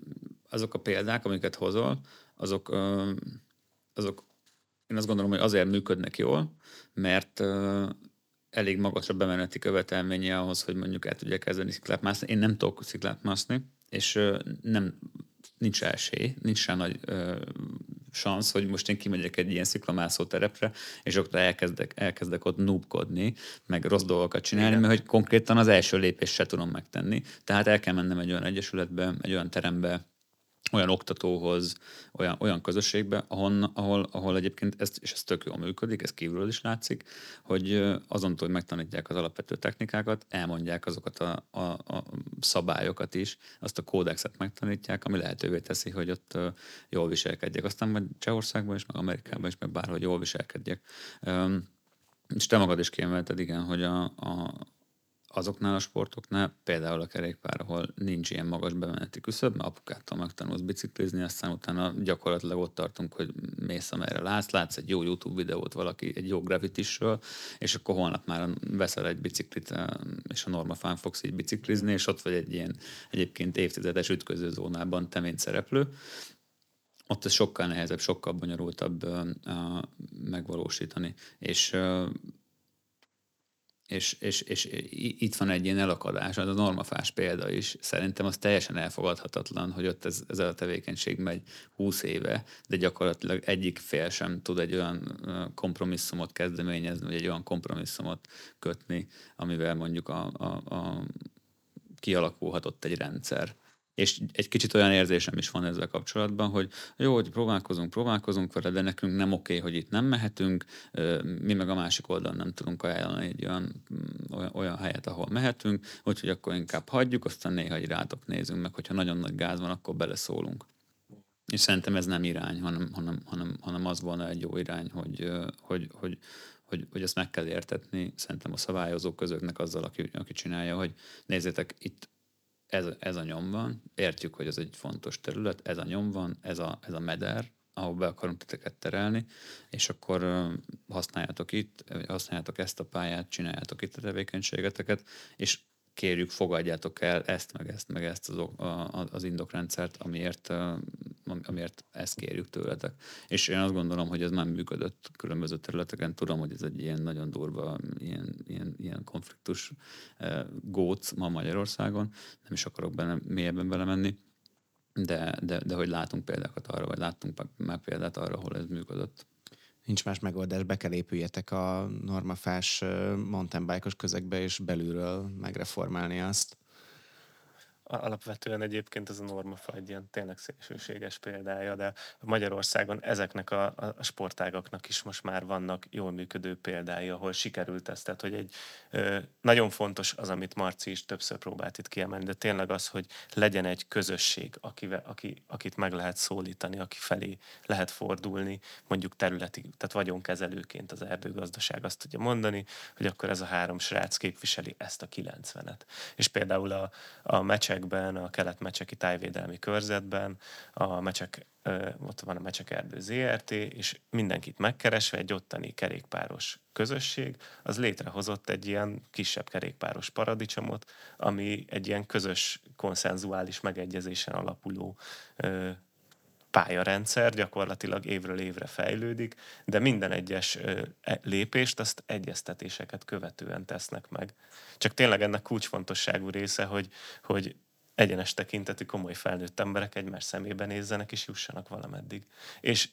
Speaker 4: azok a példák, amiket hozol, azok, azok én azt gondolom, hogy azért működnek jól, mert elég magas a bemeneti követelménye ahhoz, hogy mondjuk el tudják kezdeni sziklát mászni. Én nem tudok sziklát mászni, és nem, nincs esély, nincs se nagy szansz, hogy most én kimegyek egy ilyen sziklamászó terepre, és ott elkezdek, elkezdek ott noobkodni, meg rossz dolgokat csinálni, Igen. mert hogy konkrétan az első lépést se tudom megtenni. Tehát el kell mennem egy olyan egyesületbe, egy olyan terembe, olyan oktatóhoz, olyan, olyan közösségbe, ahol, ahol, ahol egyébként ez, és ez tök jól működik, ez kívülről is látszik, hogy azon hogy megtanítják az alapvető technikákat, elmondják azokat a, a, a szabályokat is, azt a kódexet megtanítják, ami lehetővé teszi, hogy ott jól viselkedjek. Aztán majd Csehországban is, meg Amerikában is, meg bárhogy jól viselkedjek. És te magad is kiemelted, igen, hogy a, a, azoknál a sportoknál, például a kerékpár, ahol nincs ilyen magas bemeneti küszöb, mert apukától megtanulsz biciklizni, aztán utána gyakorlatilag ott tartunk, hogy mész amerre látsz, látsz egy jó YouTube videót valaki, egy jó gravitisről, és akkor holnap már veszel egy biciklit, eh, és a normafán fogsz így biciklizni, és ott vagy egy ilyen egyébként évtizedes ütközőzónában te, mint szereplő, ott ez sokkal nehezebb, sokkal bonyolultabb uh, megvalósítani. És uh, és, és, és itt van egy ilyen elakadás, az a normafás példa is. Szerintem az teljesen elfogadhatatlan, hogy ott ez, ez a tevékenység megy 20 éve, de gyakorlatilag egyik fél sem tud egy olyan kompromisszumot kezdeményezni, vagy egy olyan kompromisszumot kötni, amivel mondjuk a, a, a kialakulhatott egy rendszer és egy kicsit olyan érzésem is van ezzel kapcsolatban, hogy jó, hogy próbálkozunk, próbálkozunk vele, de nekünk nem oké, hogy itt nem mehetünk, mi meg a másik oldalon nem tudunk ajánlani egy olyan, olyan, olyan helyet, ahol mehetünk, úgyhogy akkor inkább hagyjuk, aztán néha egy rátok nézünk meg, hogyha nagyon nagy gáz van, akkor beleszólunk. És szerintem ez nem irány, hanem, hanem, hanem, hanem az volna egy jó irány, hogy, hogy, hogy, hogy, hogy ezt meg kell értetni, szerintem a szabályozó közöknek azzal, aki, aki csinálja, hogy nézzétek, itt ez, ez a nyom van, értjük, hogy ez egy fontos terület, ez a nyom van, ez a, ez a meder, ahol be akarunk titeket terelni, és akkor használjátok itt, használjátok ezt a pályát, csináljátok itt a tevékenységeteket, és kérjük, fogadjátok el ezt, meg ezt, meg ezt az, az indokrendszert, amiért, amiért ezt kérjük tőletek. És én azt gondolom, hogy ez nem működött különböző területeken. Tudom, hogy ez egy ilyen nagyon durva, ilyen, ilyen, ilyen konfliktus góc ma Magyarországon. Nem is akarok benne, mélyebben belemenni, de, de, de hogy látunk példákat arra, vagy láttunk már példát arra, ahol ez működött
Speaker 3: nincs más megoldás, be kell épüljetek a normafás mountain bike közegbe, és belülről megreformálni azt.
Speaker 1: Alapvetően egyébként ez a normafa egy ilyen tényleg szélsőséges példája, de Magyarországon ezeknek a, a sportágaknak is most már vannak jól működő példái, ahol sikerült ez. Tehát, hogy egy ö, nagyon fontos az, amit Marci is többször próbált itt kiemelni, de tényleg az, hogy legyen egy közösség, akivel, aki, akit meg lehet szólítani, aki felé lehet fordulni, mondjuk területi, tehát vagyonkezelőként az erdőgazdaság azt tudja mondani, hogy akkor ez a három srác képviseli ezt a 90-et. És például a, a mecsekben, a kelet-mecseki tájvédelmi körzetben, a mecsek, ott van a Mecsek Erdő ZRT, és mindenkit megkeresve egy ottani kerékpáros közösség, az létrehozott egy ilyen kisebb kerékpáros paradicsomot, ami egy ilyen közös konszenzuális megegyezésen alapuló pályarendszer gyakorlatilag évről évre fejlődik, de minden egyes e, lépést azt egyeztetéseket követően tesznek meg. Csak tényleg ennek kulcsfontosságú része, hogy, hogy egyenes tekintetű komoly felnőtt emberek egymás szemébe nézzenek és jussanak valameddig. És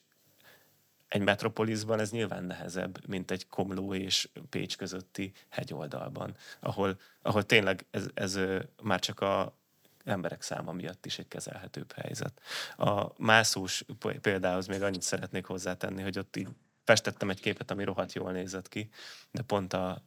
Speaker 1: egy metropolisban ez nyilván nehezebb, mint egy Komló és Pécs közötti hegyoldalban, ahol, ahol tényleg ez, ez már csak a, emberek száma miatt is egy kezelhetőbb helyzet. A mászós példához még annyit szeretnék hozzátenni, hogy ott így festettem egy képet, ami rohadt jól nézett ki, de pont a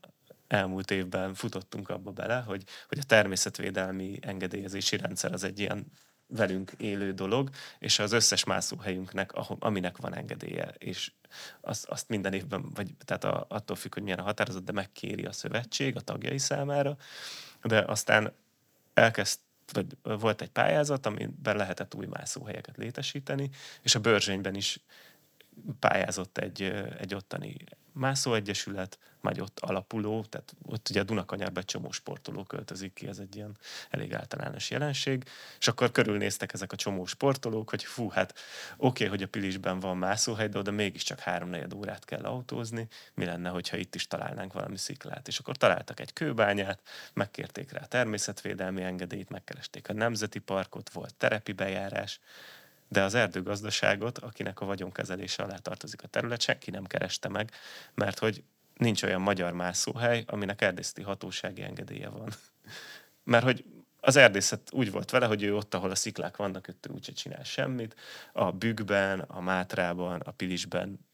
Speaker 1: elmúlt évben futottunk abba bele, hogy, hogy a természetvédelmi engedélyezési rendszer az egy ilyen velünk élő dolog, és az összes mászóhelyünknek, aminek van engedélye, és azt, azt minden évben, vagy tehát a, attól függ, hogy milyen a határozat, de megkéri a szövetség a tagjai számára, de aztán elkezd vagy volt egy pályázat, amiben lehetett új mászóhelyeket létesíteni, és a Börzsényben is pályázott egy, egy ottani mászóegyesület, majd ott alapuló, tehát ott ugye a Dunakanyarban egy csomó sportoló költözik ki, ez egy ilyen elég általános jelenség, és akkor körülnéztek ezek a csomó sportolók, hogy fú, hát oké, okay, hogy a Pilisben van mászóhely, de oda mégiscsak háromnegyed órát kell autózni, mi lenne, hogyha itt is találnánk valami sziklát. És akkor találtak egy kőbányát, megkérték rá a természetvédelmi engedélyt, megkeresték a nemzeti parkot, volt terepi bejárás, de az erdőgazdaságot, akinek a vagyonkezelése alá tartozik a terület, senki nem kereste meg, mert hogy nincs olyan magyar mászóhely, aminek erdészeti hatósági engedélye van. mert hogy az erdészet úgy volt vele, hogy ő ott, ahol a sziklák vannak, ő úgyse csinál semmit. A Bükkben, a Mátrában, a Pilisben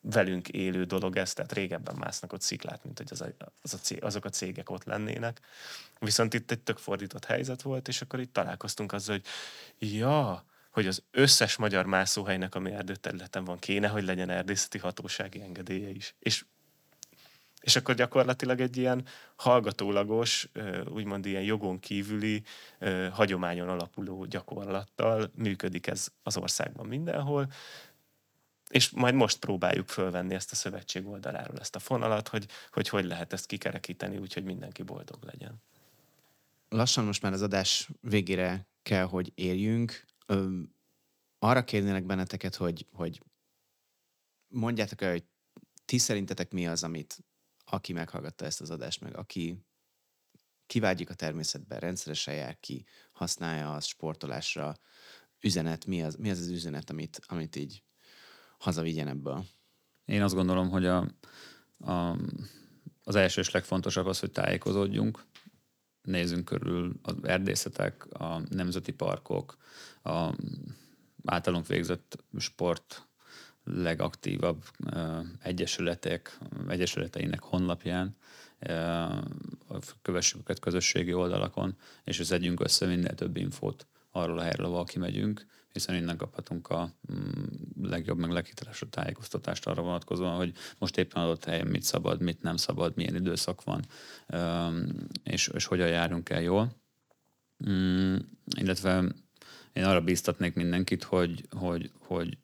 Speaker 1: velünk élő dolog ez, tehát régebben másznak ott sziklát, mint hogy az a, az a cég, azok a cégek ott lennének. Viszont itt egy tök fordított helyzet volt, és akkor itt találkoztunk azzal, hogy ja, hogy az összes magyar mászóhelynek, ami erdőterületen van, kéne, hogy legyen erdészeti hatósági engedélye is. És és akkor gyakorlatilag egy ilyen hallgatólagos, úgymond ilyen jogon kívüli, hagyományon alapuló gyakorlattal működik ez az országban mindenhol, és majd most próbáljuk fölvenni ezt a szövetség oldaláról ezt a fonalat, hogy hogy, hogy lehet ezt kikerekíteni úgy, hogy mindenki boldog legyen.
Speaker 3: Lassan most már az adás végére kell, hogy érjünk arra kérnélek benneteket, hogy, hogy mondjátok el, hogy ti szerintetek mi az, amit aki meghallgatta ezt az adást, meg aki kivágyik a természetben, rendszeresen jár ki, használja a sportolásra, üzenet, mi az, mi az az üzenet, amit, amit így hazavigyen ebből?
Speaker 4: Én azt gondolom, hogy a, a, az első és legfontosabb az, hogy tájékozódjunk, nézzünk körül az erdészetek, a nemzeti parkok, a általunk végzett sport legaktívabb egyesületek, egyesületeinek honlapján, kövessük őket közösségi oldalakon, és összedjünk össze minél több infót arról a helyről, ahol kimegyünk, hiszen innen kaphatunk a mm, legjobb, meg leghitelesebb tájékoztatást arra vonatkozóan, hogy most éppen adott helyen mit szabad, mit nem szabad, milyen időszak van, és, és hogyan járunk el jól. Mm, illetve én arra bíztatnék mindenkit, hogy, hogy, hogy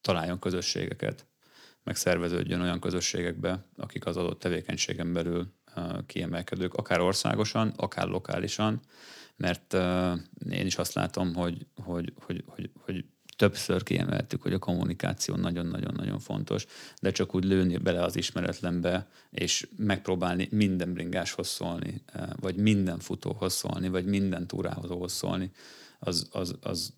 Speaker 4: találjon közösségeket, meg szerveződjön olyan közösségekbe, akik az adott tevékenységen belül kiemelkedők, akár országosan, akár lokálisan, mert én is azt látom, hogy, hogy, hogy, hogy, hogy többször kiemeltük, hogy a kommunikáció nagyon-nagyon-nagyon fontos, de csak úgy lőni bele az ismeretlenbe, és megpróbálni minden bringáshoz szólni, vagy minden futóhoz szólni, vagy minden túrához szólni, az, az, az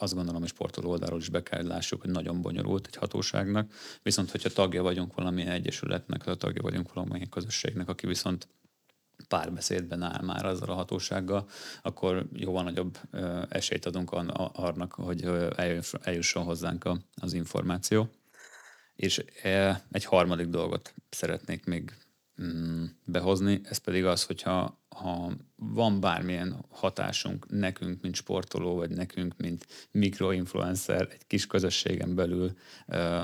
Speaker 4: azt gondolom, hogy sportoló oldalról is be kell lássuk, hogy nagyon bonyolult egy hatóságnak, viszont hogyha tagja vagyunk valamilyen egyesületnek, ha tagja vagyunk valamilyen közösségnek, aki viszont párbeszédben áll már azzal a hatósággal, akkor jóval nagyobb esélyt adunk annak, hogy eljusson hozzánk az információ. És egy harmadik dolgot szeretnék még mm, behozni, ez pedig az, hogyha ha van bármilyen hatásunk nekünk, mint sportoló, vagy nekünk, mint mikroinfluencer egy kis közösségen belül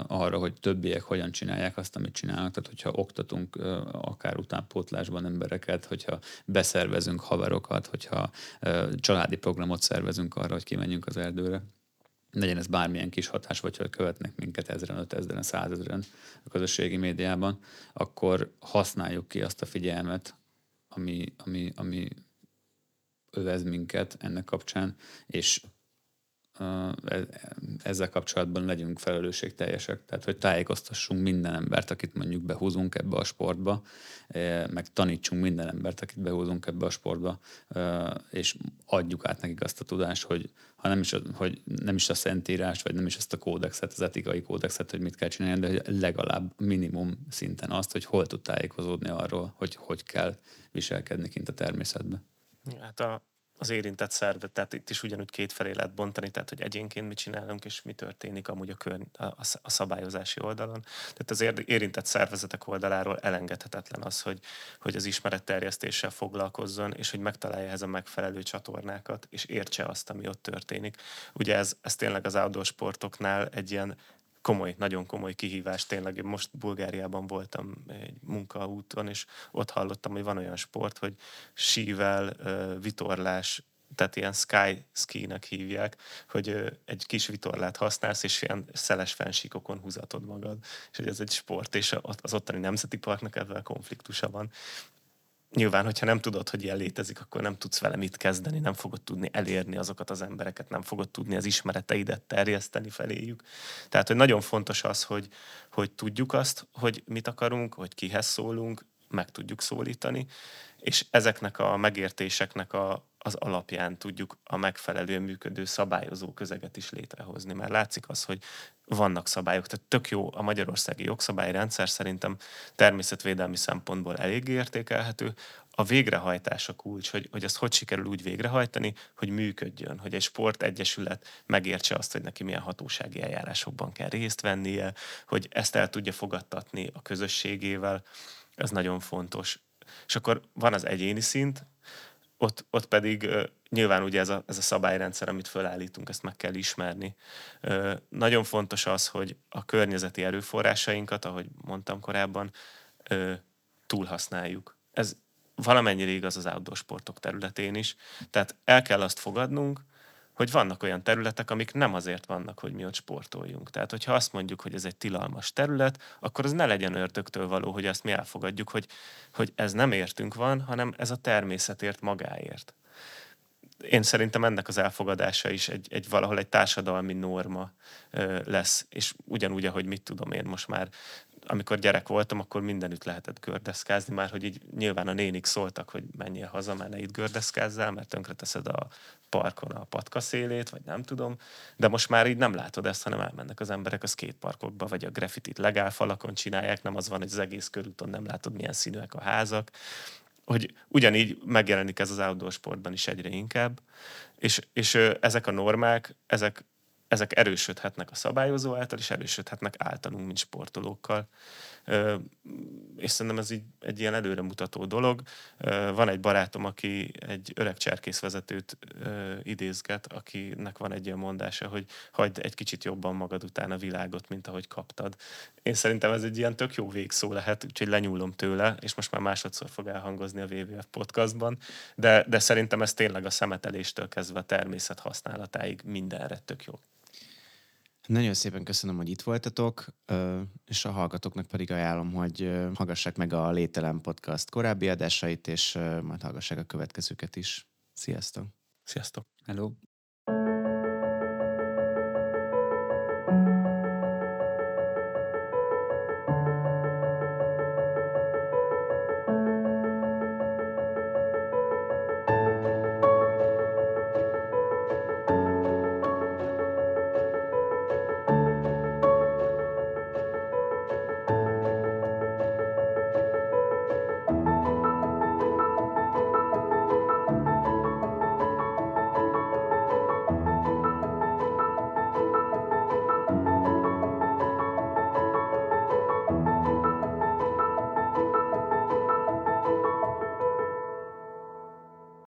Speaker 4: arra, hogy többiek hogyan csinálják azt, amit csinálnak, tehát hogyha oktatunk akár utánpótlásban embereket, hogyha beszervezünk haverokat, hogyha családi programot szervezünk arra, hogy kimenjünk az erdőre, legyen ez bármilyen kis hatás, vagy ha követnek minket ezeren, ötezren, százezren a közösségi médiában, akkor használjuk ki azt a figyelmet, ami, ami, ami övez minket ennek kapcsán, és ezzel kapcsolatban legyünk felelősségteljesek. Tehát, hogy tájékoztassunk minden embert, akit mondjuk behúzunk ebbe a sportba, e, meg tanítsunk minden embert, akit behúzunk ebbe a sportba, e, és adjuk át nekik azt a tudást, hogy ha nem is, hogy nem is a szentírás, vagy nem is ezt a kódexet, az etikai kódexet, hogy mit kell csinálni, de legalább minimum szinten azt, hogy hol tud tájékozódni arról, hogy hogy kell viselkedni kint a természetben.
Speaker 1: Hát a, az érintett szervet, tehát itt is ugyanúgy két felé lehet bontani, tehát hogy egyénként mit csinálunk, és mi történik amúgy a, kör, a, a szabályozási oldalon. Tehát az érintett szervezetek oldaláról elengedhetetlen az, hogy, hogy az ismeretterjesztéssel foglalkozzon, és hogy megtalálja ehhez a megfelelő csatornákat, és értse azt, ami ott történik. Ugye ez, ez tényleg az outdoor sportoknál egy ilyen komoly, nagyon komoly kihívás. Tényleg én most Bulgáriában voltam egy munkaúton, és ott hallottam, hogy van olyan sport, hogy sível, vitorlás, tehát ilyen sky ski-nek hívják, hogy egy kis vitorlát használsz, és ilyen szeles fensíkokon húzatod magad. És hogy ez egy sport, és az ottani nemzeti parknak ebben konfliktusa van nyilván, hogyha nem tudod, hogy ilyen létezik, akkor nem tudsz vele mit kezdeni, nem fogod tudni elérni azokat az embereket, nem fogod tudni az ismereteidet terjeszteni feléjük. Tehát, hogy nagyon fontos az, hogy, hogy tudjuk azt, hogy mit akarunk, hogy kihez szólunk, meg tudjuk szólítani, és ezeknek a megértéseknek a, az alapján tudjuk a megfelelően működő szabályozó közeget is létrehozni. Mert látszik az, hogy vannak szabályok, tehát tök jó a magyarországi jogszabályrendszer szerintem természetvédelmi szempontból elég értékelhető. A végrehajtás a kulcs, hogy, hogy azt hogy sikerül úgy végrehajtani, hogy működjön, hogy egy sportegyesület megértse azt, hogy neki milyen hatósági eljárásokban kell részt vennie, hogy ezt el tudja fogadtatni a közösségével, ez nagyon fontos. És akkor van az egyéni szint, ott, ott pedig nyilván ugye ez a, ez a szabályrendszer, amit fölállítunk, ezt meg kell ismerni. Nagyon fontos az, hogy a környezeti erőforrásainkat, ahogy mondtam korábban, túlhasználjuk. Ez valamennyire igaz az outdoor sportok területén is. Tehát el kell azt fogadnunk, hogy vannak olyan területek, amik nem azért vannak, hogy mi ott sportoljunk. Tehát, hogyha azt mondjuk, hogy ez egy tilalmas terület, akkor az ne legyen ördögtől való, hogy azt mi elfogadjuk, hogy, hogy ez nem értünk van, hanem ez a természetért magáért. Én szerintem ennek az elfogadása is egy, egy valahol egy társadalmi norma ö, lesz, és ugyanúgy, ahogy mit tudom én most már amikor gyerek voltam, akkor mindenütt lehetett gördeszkázni, már hogy így nyilván a nénik szóltak, hogy menjél haza, mert ne itt gördeszkázzál, mert tönkreteszed a parkon a patka szélét, vagy nem tudom, de most már így nem látod ezt, hanem elmennek az emberek a skateparkokba, vagy a graffitit legál falakon csinálják, nem az van, hogy az egész körúton nem látod, milyen színűek a házak, hogy ugyanígy megjelenik ez az outdoor sportban is egyre inkább, és, és ezek a normák, ezek ezek erősödhetnek a szabályozó által, és erősödhetnek általunk, mint sportolókkal. És szerintem ez így egy ilyen előremutató dolog. Van egy barátom, aki egy öreg cserkészvezetőt idézget, akinek van egy olyan mondása, hogy hagyd egy kicsit jobban magad után a világot, mint ahogy kaptad. Én szerintem ez egy ilyen tök jó végszó lehet, úgyhogy lenyúlom tőle, és most már másodszor fog elhangozni a WWF podcastban, de, de szerintem ez tényleg a szemeteléstől kezdve a természet használatáig mindenre tök jó.
Speaker 3: Nagyon szépen köszönöm, hogy itt voltatok, és a hallgatóknak pedig ajánlom, hogy hallgassák meg a Lételem Podcast korábbi adásait, és majd hallgassák a következőket is. Sziasztok!
Speaker 1: Sziasztok!
Speaker 4: Hello!